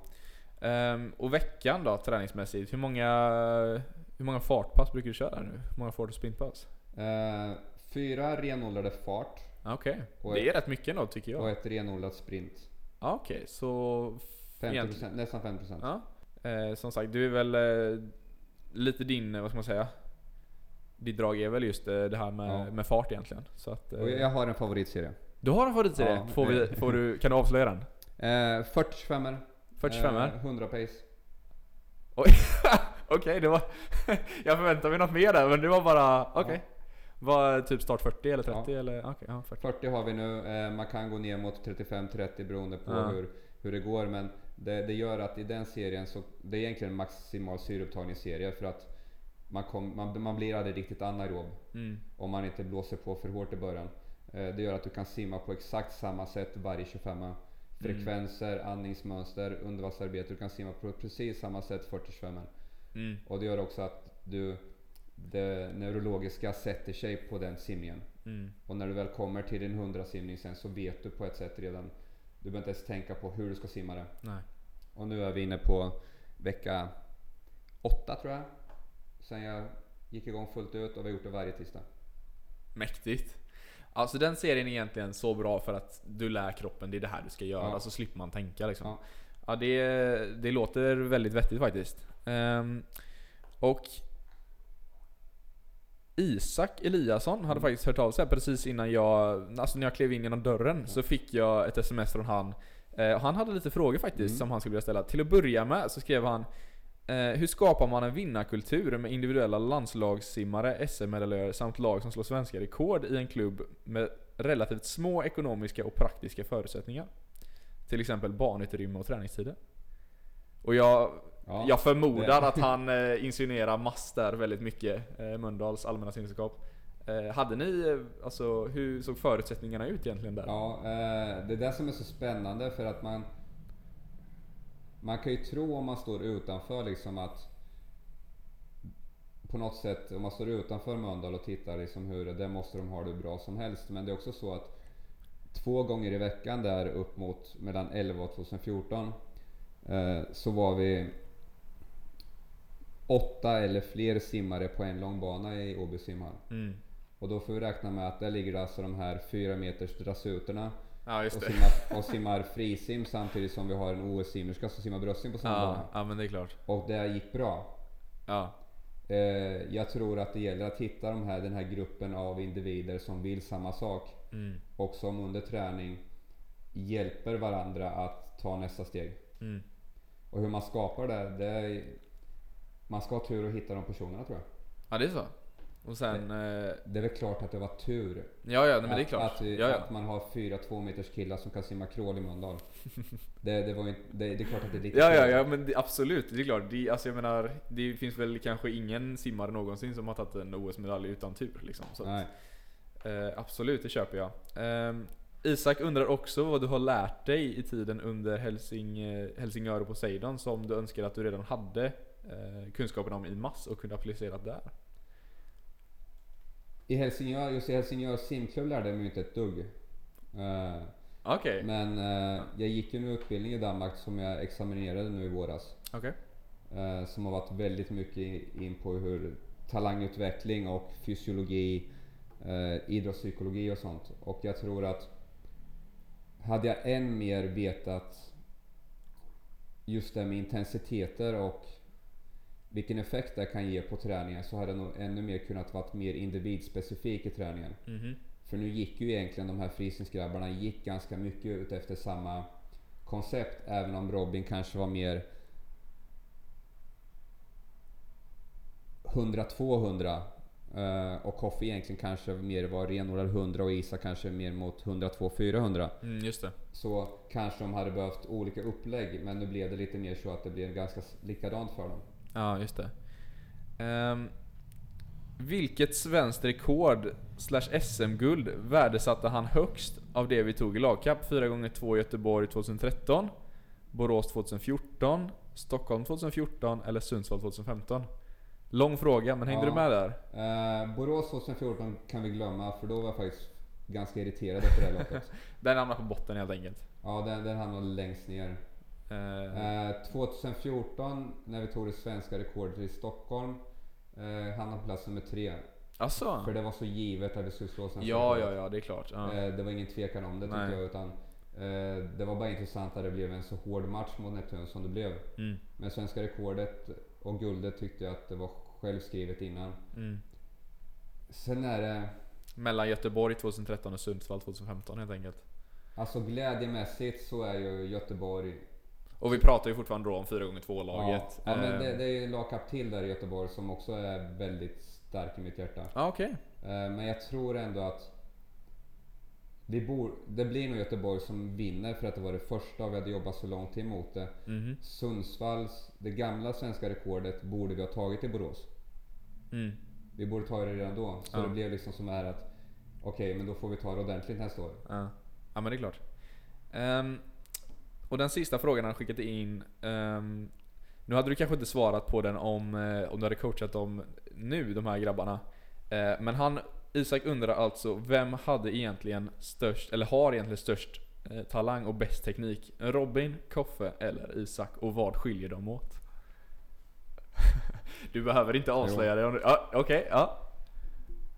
Ehm, och veckan då träningsmässigt? Hur många, hur många fartpass brukar du köra nu? Hur många fart och sprintpass? Eh, fyra renodlade fart Ah, Okej, Och det är rätt mycket ändå tycker jag. och ett renodlat sprint. Ja, Okej, så... f- 50%, egentligen- nästan 50%. Ja. Eh, som sagt, du är väl eh, lite din, vad ska man säga? Ditt drag är väl just det här med, Ja. med fart egentligen. Så att, Och jag har en favoritserie. Du har en favoritserie? Ja, får, vi, får du, kan du avslöja den? Eh, 40-25 45 eh, 100 pace. Okej, det var... jag förväntade mig något mer där, men det var bara... Okej. Ja. Var typ start 40 eller 30 Ja. eller? Okej, ja 40. 40 har vi nu, eh, man kan gå ner mot 35-30 beroende på Ja. hur, hur det går. Men det, det gör att i den serien så, det är egentligen en maximal syreupptagningsserie för att man, kom, man, man blir aldrig riktigt anaerob Mm. om man inte blåser på för hårt i början. Eh, det gör att du kan simma på exakt samma sätt varje 25 Frekvenser, andningsmönster, undervattensarbete. Du kan simma på precis samma sätt 40-25 Mm. Och det gör också att du, det neurologiska sätter sig på den simningen. Mm. Och när du väl kommer till din 100 simning sen så vet du på ett sätt redan. Du behöver inte ens tänka på hur du ska simma det. Nej. Och nu är vi inne på vecka 8 tror jag. Sen jag gick igång fullt ut och vi har gjort det varje tisdag. Mäktigt. Alltså den serien är egentligen så bra för att du lär kroppen, det är det här du ska göra, Ja. så slipper man tänka liksom. Ja. Ja, det, det låter väldigt vettigt faktiskt. Ehm, och Isak Eliasson hade faktiskt hört av sig precis innan jag, alltså när jag klev in genom dörren så fick jag ett sms från han. Eh, han hade lite frågor faktiskt Mm. som han skulle vilja ställa. Till att börja med så skrev han eh, Hur skapar man en vinnarkultur med individuella landslagssimmare, SM-medaljörer samt lag som slår svenska rekord i en klubb med relativt små ekonomiska och praktiska förutsättningar? Till exempel barnutrymme och träningstider. Och jag, Ja, jag förmodar det- att han eh, insinuerar mass där väldigt mycket, eh, Mölndals allmänna simkunskap. Eh, hade ni, eh, alltså hur såg förutsättningarna ut egentligen där? Ja, eh, det är det som är så spännande för att man... Man kan ju tro om man står utanför liksom att... På något sätt, om man står utanför Mölndal och tittar liksom hur det, måste de ha det bra som helst. Men det är också så att två gånger i veckan där upp mot mellan 11 och 2014 eh, så var vi åtta eller fler simmare på en lång bana i Åby simhall. Mm. Och då får vi räkna med att där ligger det alltså de här fyra meters drassuterna Ja och simmar, och simmar frisim samtidigt som vi har en OS-simmerska som simmar bröstsim på samma Ja, bana. ja men det är klart. Och det gick bra. Ja. Eh, jag tror att det gäller att hitta de här, den här gruppen av individer som vill samma sak Mm. och som under träning hjälper varandra att ta nästa steg. Mm. Och hur man skapar det, det man ska ha tur att hitta de personerna tror jag. Ja det är så. Och sen... Eh, Det är väl klart att det var tur. ja ja, men det är att, klart. Att, ja, ja. att man har fyra två meters killar som kan simma crawl i Mölndal. det, det, var ju, inte- det, det är klart att det är lite Ja, ja, ja men det, absolut. Det är klart. Det, alltså jag menar, det finns väl kanske ingen simmare någonsin som har tagit en OS-medalj utan tur liksom. Så, att, Nej. eh, absolut, det köper jag. Ehm, Isak undrar också vad du har lärt dig i tiden under Helsing, eh, Helsingör och Poseidon som du önskar att du redan hade eh, kunskapen om i mass och kunde applicera där. I Helsingör, just i Helsingör simklubb lärde jag mig inte ett dugg. Eh, Okej, men eh, jag gick ju en utbildning i Danmark som jag examinerade nu i våras. okej. Eh, som har varit väldigt mycket in på hur talangutveckling och fysiologi, eh, idrottspsykologi och sånt. Och jag tror att hade jag än mer vetat just det med intensiteter och vilken effekt det kan ge på träningen så hade jag nog ännu mer kunnat vara mer individspecifik i träningen. Mhm. För nu gick ju egentligen de här frisingsgrabbarna gick ganska mycket ut efter samma koncept även om Robin kanske var mer 100-200 eh, och Koffe egentligen kanske mer var renodlad 100 och Isa kanske mer mot 102-400 Mm, just det. så kanske de hade behövt olika upplägg men nu blev det lite mer så att det blev ganska likadant för dem. Ja, just det. Ehm, vilket svenskt rekord slash SM-guld värdesatte han högst av det vi tog i lagkapp? 4x2 Göteborg 2013, Borås 2014, Stockholm 2014 eller Sundsvall 2015? Lång fråga, men hängde Ja. du med där? Eh, Borås 2014 kan vi glömma för då var jag faktiskt ganska irriterad efter det här loppet. Den hamnar på botten helt enkelt. Ja, den, den hamnade längst ner. Eh, 2014 när vi tog det svenska rekordet i Stockholm eh, hamnade på plats nummer tre. Asså? För det var så givet att vi skulle slå svenska Ja, rekordet. ja, ja, det är klart. Ja. Eh, det var ingen tvekan om det tyckte Nej. jag. Utan, eh, det var bara intressant att det blev en så hård match mot Neptun som det blev. Mm, Men svenska rekordet och guldet tyckte jag att det var självskrivet innan. mm. Sen är det, Mellan Göteborg 2013 och Sundsvall 2015 helt enkelt. alltså glädjemässigt så är ju Göteborg Och vi pratar ju fortfarande då om 4x2-laget. Ja, ja men det, Ehm, det är ju lagkap till där i Göteborg som också är väldigt stark i mitt hjärta. Ja, okej. Eh, Men jag tror ändå att vi bor, det blir nog Göteborg som vinner för att det var det första och vi hade jobbat så lång tid mot det. Mhm. Sundsvalls, det gamla svenska rekordet borde vi ha tagit i Borås. Mm. Vi borde ta det redan då. Så Ja. det blev liksom som är att okej, men då får vi ta det ordentligt nästa år. Ja. ja, men det är klart. Ehm, och den sista frågan han skickat in. ehm, nu hade du kanske inte svarat på den om, eh, om du hade coachat dem nu, de här grabbarna. Eh, men han, Isak undrar alltså, vem hade egentligen störst, eller har egentligen störst eh, talang och bäst teknik? Robin, Koffe eller Isak? Och vad skiljer dem åt? du behöver inte avslöja det om du... Ja, Okej, ja.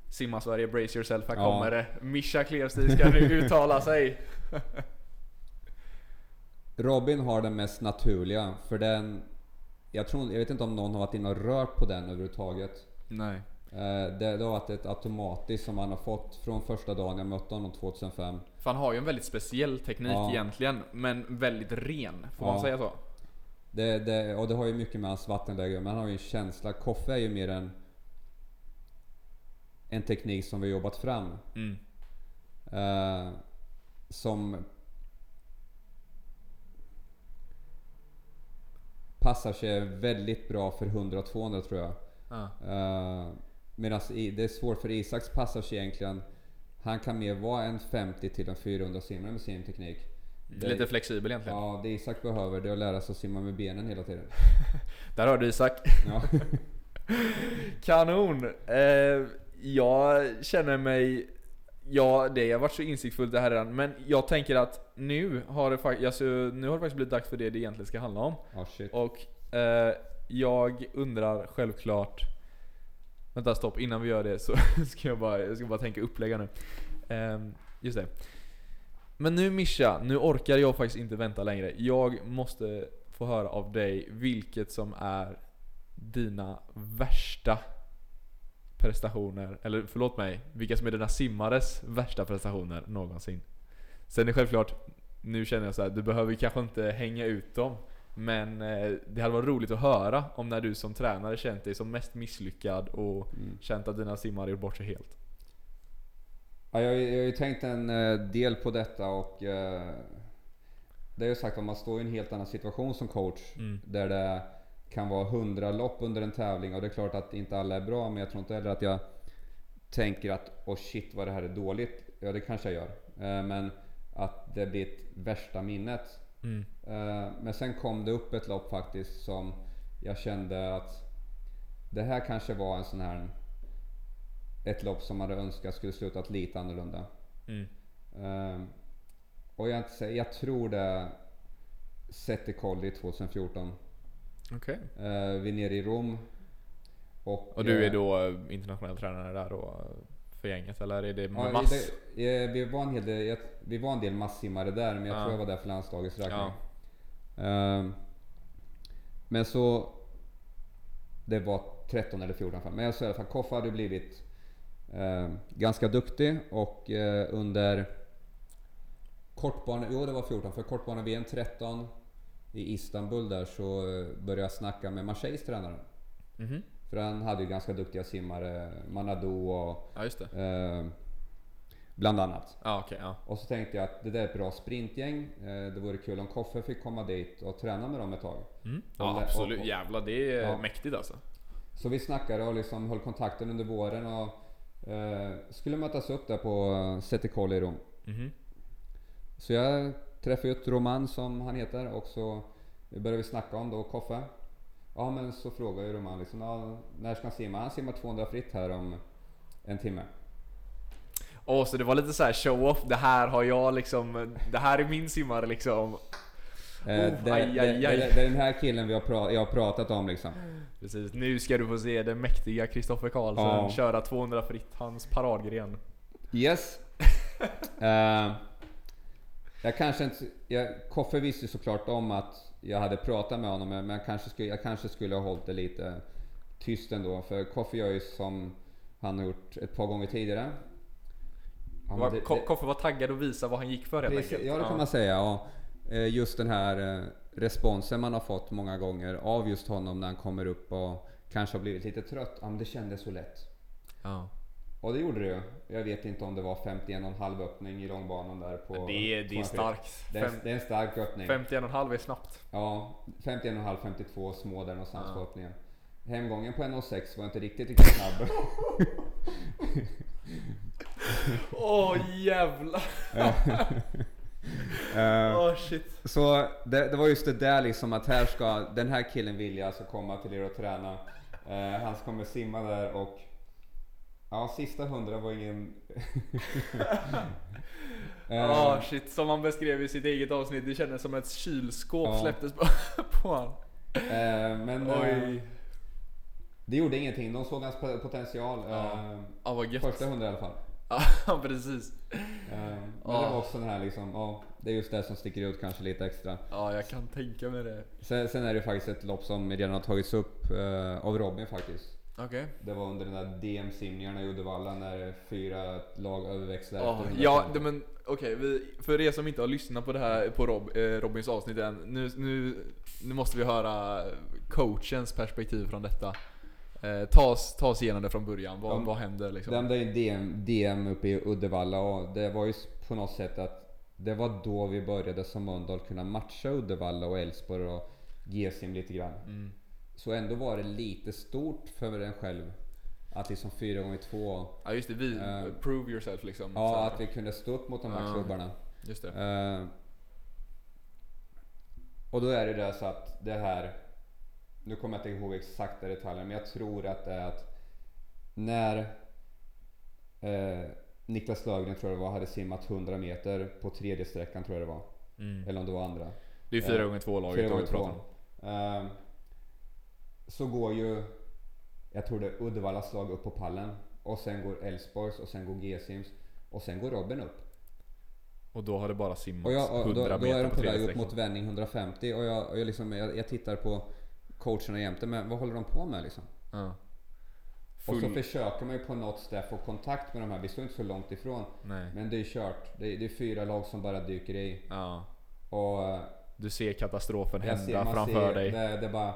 Simma Sverige, brace yourself, här Ja. kommer det. Mischa Klevstig ska nu uttala sig. Robin har den mest naturliga, för den... Jag, tror, jag vet inte om någon har varit inne och rört på den överhuvudtaget. Nej. Eh, Det, det har varit ett automatiskt som han har fått från första dagen jag mötte honom 2005. För han har ju en väldigt speciell teknik Ja. egentligen, men väldigt ren. Får Ja. man säga så? Det, det, och det har ju mycket med hans vattenläge men han har ju en känsla. Koffe är ju mer en, en teknik som vi har jobbat fram. Mm. Eh, som passar sig väldigt bra för 100 och 200 tror jag. Ja. Uh, Medan det är svårt för Isaks passage egentligen. Han kan mer vara en 50 till en 400 simmare med sin teknik. Det- Lite flexibel egentligen. Ja, det Isak behöver det är att lära sig att simma med benen hela tiden. Där har du Isak. Ja. Kanon! Eh, jag känner mig... Ja, det har varit så insiktsfullt det här redan, men jag tänker att nu har det, alltså, nu har det faktiskt blivit dags för det det egentligen ska handla om. Ja, shit. Och eh, jag undrar självklart... Vänta stopp, innan vi gör det så ska jag bara, jag ska bara tänka upplägga nu. Ehm, just det. Men nu Mischa, nu orkar jag faktiskt inte vänta längre. Jag måste få höra av dig vilket som är dina värsta prestationer, eller förlåt mig, vilka som är dina simmares värsta prestationer någonsin. Sen är det självklart, nu känner jag så här, du behöver kanske inte hänga ut dem. Men eh, det hade varit roligt att höra om när du som tränare känt dig som mest misslyckad och Mm. känt att dina simmare gjort bort sig helt. Ja, jag, jag har ju tänkt en eh, del på detta och eh, det är ju sagt att man står i en helt annan situation som coach. Mm. Där det kan vara 100 lopp under en tävling och det är klart att inte alla är bra men jag tror inte heller att jag tänker att oh shit vad det här är dåligt. Ja det kanske jag gör. Eh, men att det blir ett värsta minnet. Mm. Eh, Men sen kom det upp ett lopp faktiskt som jag kände att det här kanske var en sån här ett lopp som man hade önskat skulle slutat lite annorlunda. Mm. Eh, Och jag, inte jag tror det Sette Colli 2014. Okej. Eh, Vi är nere i Rom. Och, Och du är eh, då internationell tränare där då för gänget eller är det Ja, mass? det, eh, vi, var en hel del, vi var en del masssimmare där men jag Ja. tror jag var där för landslagets räkning. Ja. Ehm, men så... Det var 13 eller 14 fall. Men jag sa i alla fall, Koffa hade blivit eh, ganska duktig och eh, under kortbana... Jo det var 14, för kortbana VM 13 i Istanbul där så eh, började jag snacka med Marseilles tränare. Mhm. För han hade ju ganska duktiga simmare, Manadou och Ja eh, bland annat. Ja okej, ja. Och så tänkte jag att det där är ett bra sprintgäng. Eh, Det vore kul om Koffe fick komma dit och träna med dem ett tag. Mm. Och Ja lä- absolut, och- och- jävlar det är Ja. mäktigt alltså. Så vi snackade och liksom höll kontakten under våren och eh, skulle mötas upp där på eh, Settikoli i Rom. Mhm. Så jag träffade ut Roman som han heter och så började vi snacka om då Koffe. Ja men så frågade ju Roman liksom, ja, när ska han simma? Han simmar 200 fritt här om en timme. Åh, så det var lite så här show-off, det här har jag liksom, det här är min simmare liksom. Eh, Oh, det, aj, aj, det, aj. det, det är den här killen vi har pra- jag har pratat om liksom. Precis, nu ska du få se den mäktiga Kristoffer Karlsson Ja. köra 200 fritt, hans paradgren. Yes. Eh, jag kanske inte... Jag, Koffe visste såklart om att jag hade pratat med honom men jag kanske skulle, jag kanske skulle ha hållit det lite tyst ändå. För Koffe gör ju som han har gjort ett par gånger tidigare. Han Var, Ko- Koffe var taggad och visa vad han gick för helt Precis, enkelt. ja det kan man säga. Ja. Eh, Just den här eh, responsen man har fått många gånger av just honom när han kommer upp och kanske har blivit lite trött. Ja men det kändes så lätt. Ja. Och det gjorde det ju. Jag vet inte om det var 51,5 öppning i långbanan där på... Det är, det är 200. starkt. Det är, det är en stark öppning. 51,5 är snabbt. Ja, 51,5, 52 små där någonstans Ja. på öppningen. Hemgången på 1,06 var inte riktigt, riktigt snabb. Åh jävlar! Eh, Åh shit. Så det, det var just det där liksom att här ska den här killen vilja alltså komma till er och träna. Eh, han kommer simma där och ja, sista hundra var ingen... Eh, Åh shit, som han beskrev i sitt eget avsnitt, det kändes som ett kylskåp Ja. släpptes på, på honom. eh, men Oj. Det gjorde ingenting, de såg hans po- potential. Ja. Ja gött. första hundra i alla fall. Ja precis. Men Ja. det var också den här liksom, ja, det är just det som sticker ut kanske lite extra. Ja jag kan tänka mig det. Sen, sen är det faktiskt ett lopp som redan har tagits upp av Robin faktiskt. Okej. Det var under den där DM-simningarna i Uddevalla när fyra lag överväxlade 100 ja det, men okej, vi, för er som inte har lyssnat på det här på Rob, eh, Robins avsnitt än, nu, nu, nu måste vi höra coachens perspektiv från detta. Eh, ta, oss, ta oss igenom det från början, vad, Ja. vad händer liksom? Den där DM, DM uppe i Uddevalla och det var ju på något sätt att det var då vi började som Mölndal kunna matcha Uddevalla och Elfsborg och Gesim lite grann. Mm. Så ändå var det lite stort för den själv. Att liksom fyra gånger två Ja just det, vi, Eh, prove yourself liksom. Ja, här. att vi kunde stå upp mot de här Ja. klubbarna. Just det. Eh, och då är det där så att det här, nu kommer jag inte ihåg exakta detaljer, men jag tror att det är att när eh, Niklas Löfgren tror jag det var, hade simmat 100 meter på tredje sträckan tror jag det var. Mm. Eller om det var andra. Det är fyra gånger två laget Fyra gånger två. Så går ju, jag tror det är Uddevallas lag upp på pallen. Och sen går Elfsborgs och sen går G-sims. Och sen går Robin upp. Och då har det bara simmats Och, jag, och 100 då, då meter är de på väg upp mot vändning 150 och jag, och jag, liksom, jag, jag tittar på coacherna jämte, men vad håller de på med liksom? Ja. Och så Full... försöker man ju på något sätt få kontakt med de här, vi står inte så långt ifrån. Nej. Men det är kört. Det är, det är fyra lag som bara dyker i. Ja. Och Du ser katastrofen hända man framför ser, dig. Det, det är bara...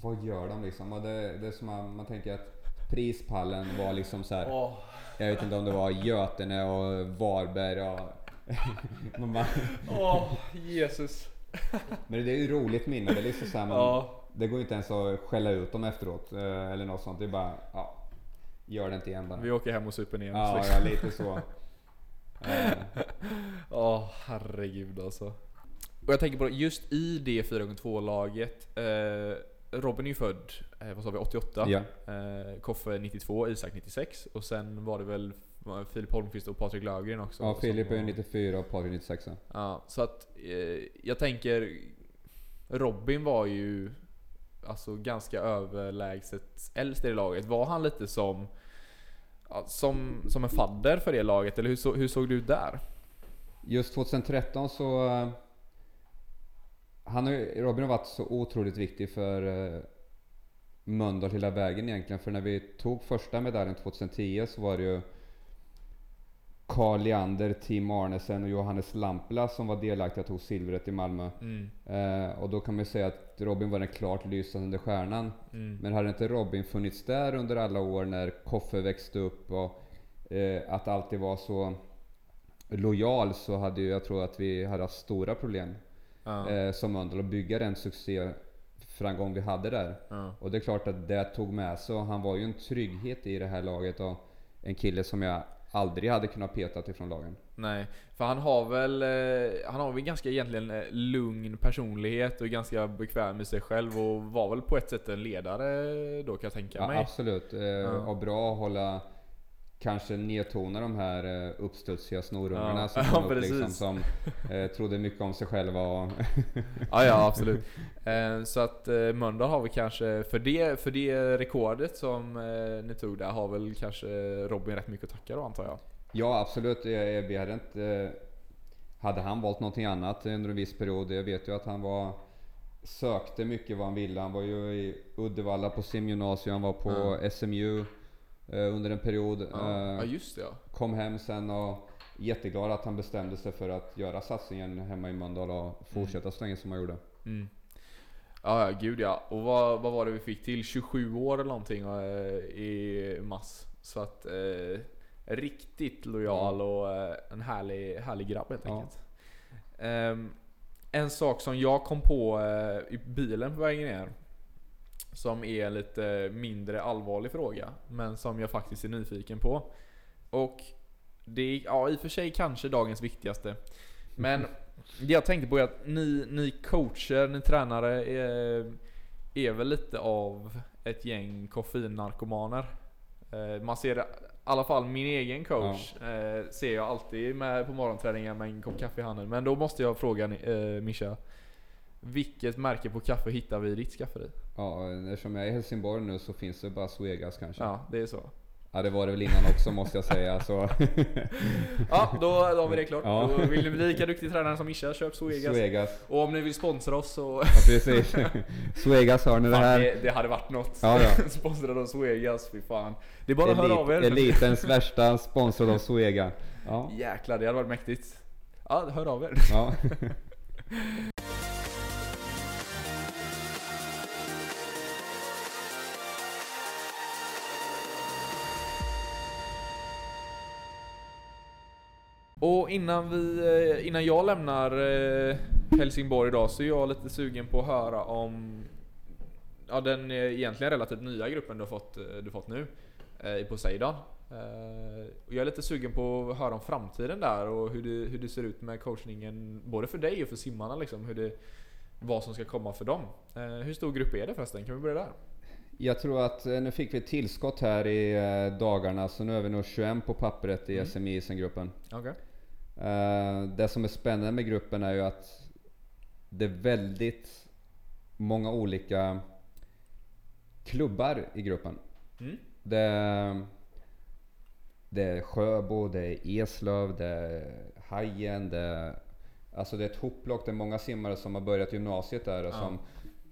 Vad gör de liksom? Och det, det är som man, man tänker att prispallen var liksom så här. Åh. Jag vet inte om det var Götene och Varberg och... Åh, Jesus. men det är ju roligt minne. Det är liksom så här, man, Ja. Det går inte ens att skälla ut dem efteråt eh, eller något sånt. Det är bara, ja. Gör det inte igen bara. Vi åker hem och super ner Ja, liksom. ja, lite så. Eh, Åh herregud alltså. Och jag tänker på just i det 4x2-laget. Eh, Robin är ju född, eh, vad sa vi, 88? ja. Eh, Koffe 92, Isak 96 och sen var det väl var Filip Holmqvist och Patrik Löfgren också. ja, Filip är ju 94 och Patrik 96. Ja, så att eh, jag tänker Robin var ju alltså ganska överlägset äldst i det laget. Var han lite som som, som en fadder för det laget eller hur, så, hur såg det ut där? Just 2013 så... eh, Han har, Robin har varit så otroligt viktig för uh, Mölndal hela vägen egentligen. För när vi tog första medaljen 2010 så var det ju Carl Leander, Tim Arnesen och Johannes Lampla som var delaktiga och tog silvret i Malmö. Mm, Eh, och då kan man ju säga att Robin var den klart lysande stjärnan. mm, Men hade inte Robin funnits där under alla år när Koffe växte upp och eh, att alltid var så lojal så hade ju, jag tror att vi hade haft stora problem ja, eh, som Mölndal att bygga den succéframgång vi hade där. ja. Och det är klart att det tog med sig och han var ju en trygghet i det här laget och en kille som jag aldrig hade kunnat peta ifrån lagen. Nej, för han har väl eh, Han har väl ganska egentligen eh, lugn personlighet och ganska bekväm med sig själv och var väl på ett sätt en ledare då kan jag tänka Ja, mig. absolut. Eh, Och bra att hålla kanske nedtona de här eh, uppstudsiga snorungarna Ja. som, Ja, kom upp, liksom, som eh, trodde mycket om sig själva. Och Ja, ja absolut. Eh, så att eh, Mölndal har vi kanske, för det, för det rekordet som eh, ni tog där har väl kanske Robin rätt mycket att tacka då antar jag? ja, absolut. Vi hade inte... Hade han valt någonting annat under en viss period, jag vet ju att han var sökte mycket vad han ville. Han var ju i Uddevalla på simgymnasium, han var på SMU eh, under en period. Ja, Eh, ja just det ja. kom hem sen och jätteglad att han bestämde sig för att göra satsningen hemma i Mölndal och fortsätta så länge som han gjorde. Mm. Ja, ja, gud ja. Och vad, vad var det vi fick till? 27 år eller någonting eh, i mass. Så att eh, riktigt lojal och eh, en härlig, härlig grabb helt Ja. enkelt. Ehm, en sak som jag kom på eh, i bilen på vägen ner. Som är en lite mindre allvarlig fråga. Men som jag faktiskt är nyfiken på. Och det är ja, i och för sig kanske dagens viktigaste. Men det jag tänkte på är att ni, ni coacher, ni tränare är, är väl lite av ett gäng koffeinnarkomaner. Eh, Man ser, i alla fall min egen coach, eh, ser jag alltid med på morgonträningen med en kopp kaffe i handen. Men då måste jag fråga eh, Mischa. Vilket märke på kaffe hittar vi i ditt skafferi? Ja, eftersom jag är i Helsingborg nu så finns det bara Svegas kanske. Ja, det är så. Ja det var det väl innan också måste jag säga. Så. Ja, då, då har vi det klart. Ja. Då vill ni bli lika duktig tränare som Mischa, köp. Svegas. Och om ni vill sponsra oss så... Ja precis. Svegas hör ni det här. det, det hade varit något. Ja, ja. Sponsrade av Zoegas, fy fan. Det är bara att höra av er. Elit, elitens värsta sponsrad av Svega. Ja. Jäklar, det hade varit mäktigt. Ja, hör av er. ja. Och innan, vi, eh, innan jag lämnar eh, Helsingborg idag så är jag lite sugen på att höra om ja, den eh, egentligen relativt nya gruppen du har fått, du fått nu i Poseidon. Jag är lite sugen på att höra om framtiden där och hur det, hur det ser ut med coachningen både för dig och för simmarna liksom. Hur det, vad som ska komma för dem. Hur stor grupp är det förresten? Kan vi börja där? Jag tror att nu fick vi ett tillskott här i dagarna så nu är vi nog 21 på pappret i Mm. SMI Eh, Det som är spännande med gruppen är ju att det är väldigt många olika klubbar i gruppen. Mm. Det, det är Sjöbo, det är Eslöv, det är Hajen, det är, Alltså det är ett hopplock, det är många simmare som har börjat gymnasiet där och Ja. som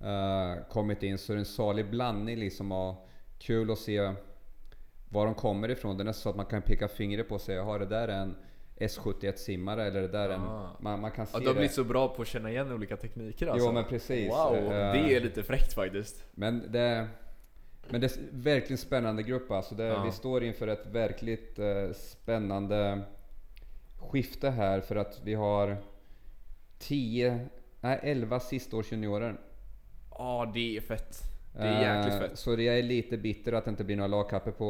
eh, kommit in. Så det är en salig blandning liksom och kul att se var de kommer ifrån. Det är nästan så att man kan peka fingret på och säga, har det där är en S71-simmare eller det där är en... Ah. Man, man kan se Ja, du har blivit så bra på att känna igen olika tekniker alltså. Jo men precis. Wow, Eh, det är lite fräckt faktiskt. Men det, men det är verkligen spännande grupp alltså. Det, Ja. Vi står inför ett verkligt eh, spännande skifte här för att vi har 10, nej 11 sistaårsjuniorer. Ja, det är fett. Det är jäkligt Eh, fett. Så jag är lite bitter att det inte blir några lagkapper på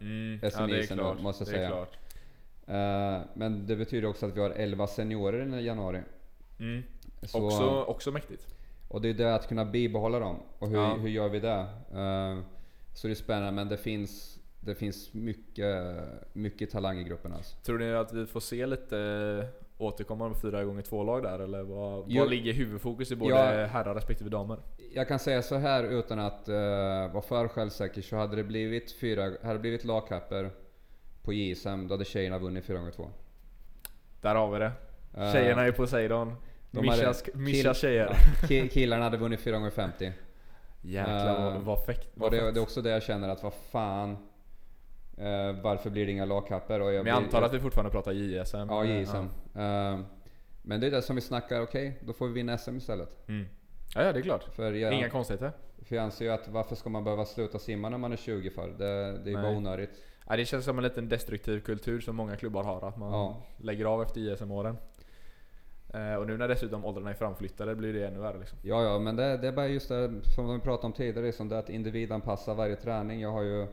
Mm, SMI ja, är måste jag det är säga. klart. Eh, Men det betyder också att vi har 11 seniorer i januari. Mm. Så, Också, också mäktigt. Och det är det att kunna bibehålla dem. Och hur, Ja. hur gör vi det? Eh, så det är spännande men det finns, det finns mycket, mycket talang i gruppen alltså. Tror ni att vi får se lite eh, återkommande 4 gånger 2 lag där? Eller vad, Jo. vad ligger huvudfokus i både Ja. herrar respektive damer? Jag kan säga så här utan att uh, vara för självsäker så hade det blivit, fyra, hade det blivit lagkapper på JSM då hade tjejerna vunnit 4 gånger 2 Där har vi det. Eh, Tjejerna är Poseidon. de hade- Mischas, Mischas tjejer. ki- Killarna hade vunnit 4 gånger 50 Jäklar Eh, vad, fäkt. Och Vad det, fett. det är också det jag känner att vad fan eh, Varför blir det inga lagkapper? Och jag Men jag antar att vi fortfarande pratar JSM? Ja, JSM. Eh, men det är det som vi snackar, okej, då får vi vinna SM istället. Ja, mm. ja, ja det är klart. För jag, Inga konstigheter. för jag anser ju att varför ska man behöva sluta simma när man är 20 för? Det, det är ju bara onödigt. Ja, det känns som en liten destruktiv kultur som många klubbar har. Att man Ja. lägger av efter JSM-åren. Eh, och nu när dessutom åldrarna är framflyttade blir det ännu värre liksom. Ja, ja, men det, det är bara just det som vi pratade om tidigare, liksom det att individanpassa varje träning. Jag har ju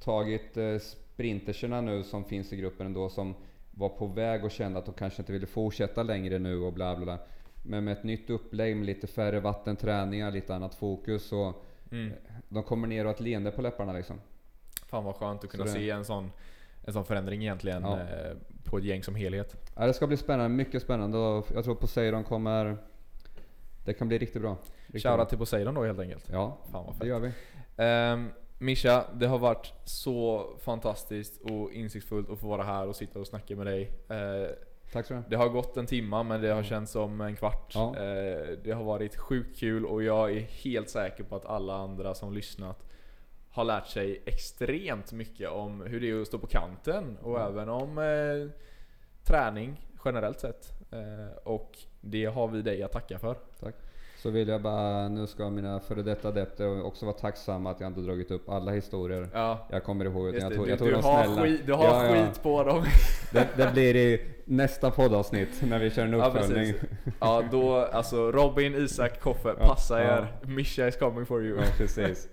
tagit eh, sprinterserna nu som finns i gruppen ändå som var på väg och kände att de kanske inte ville fortsätta längre nu och bla bla bla. Men med ett nytt upplägg med lite färre vattenträningar, lite annat fokus och Mm. de kommer ner och har ett leende på läpparna liksom. Fan vad skönt att kunna det- se en sån, en sån förändring egentligen Ja. eh, på ett gäng som helhet. Ja, det ska bli spännande, mycket spännande och jag tror Poseidon kommer... Det kan bli riktigt bra. Riktigt bra. Shoutout till Poseidon då helt enkelt. Ja, Fan vad det fett. gör vi. Um, Mischa, det har varit så fantastiskt och insiktsfullt att få vara här och sitta och snacka med dig. Eh, Tack så mycket. det har gått en timma men det har känts som en kvart. Ja. Eh, det har varit sjukt kul och jag är helt säker på att alla andra som lyssnat har lärt sig extremt mycket om hur det är att stå på kanten och Ja. även om eh, träning generellt sett. Eh, och det har vi dig att tacka för. Så vill jag bara, nu ska mina före detta adepter också vara tacksamma att jag inte dragit upp alla historier Ja, jag kommer ihåg. Utan jag tog, Du, jag tog du de har, snälla. skit, du har Ja, ja. skit på dem. Det, det blir i nästa poddavsnitt när vi kör en Ja, uppföljning. precis. Ja, då alltså Robin, Isak, Koffe, Ja, passa ja. er. Mischa is coming for you. Ja, precis.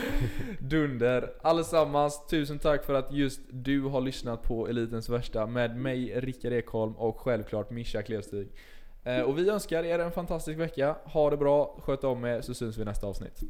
Dunder! Allesammans, tusen tack för att just du har lyssnat på Elitens Värsta med mig, Rickard Ekholm och självklart Mischa Klevstig. Eh, och vi önskar er en fantastisk vecka. Ha det bra, sköt om er så syns vi i nästa avsnitt.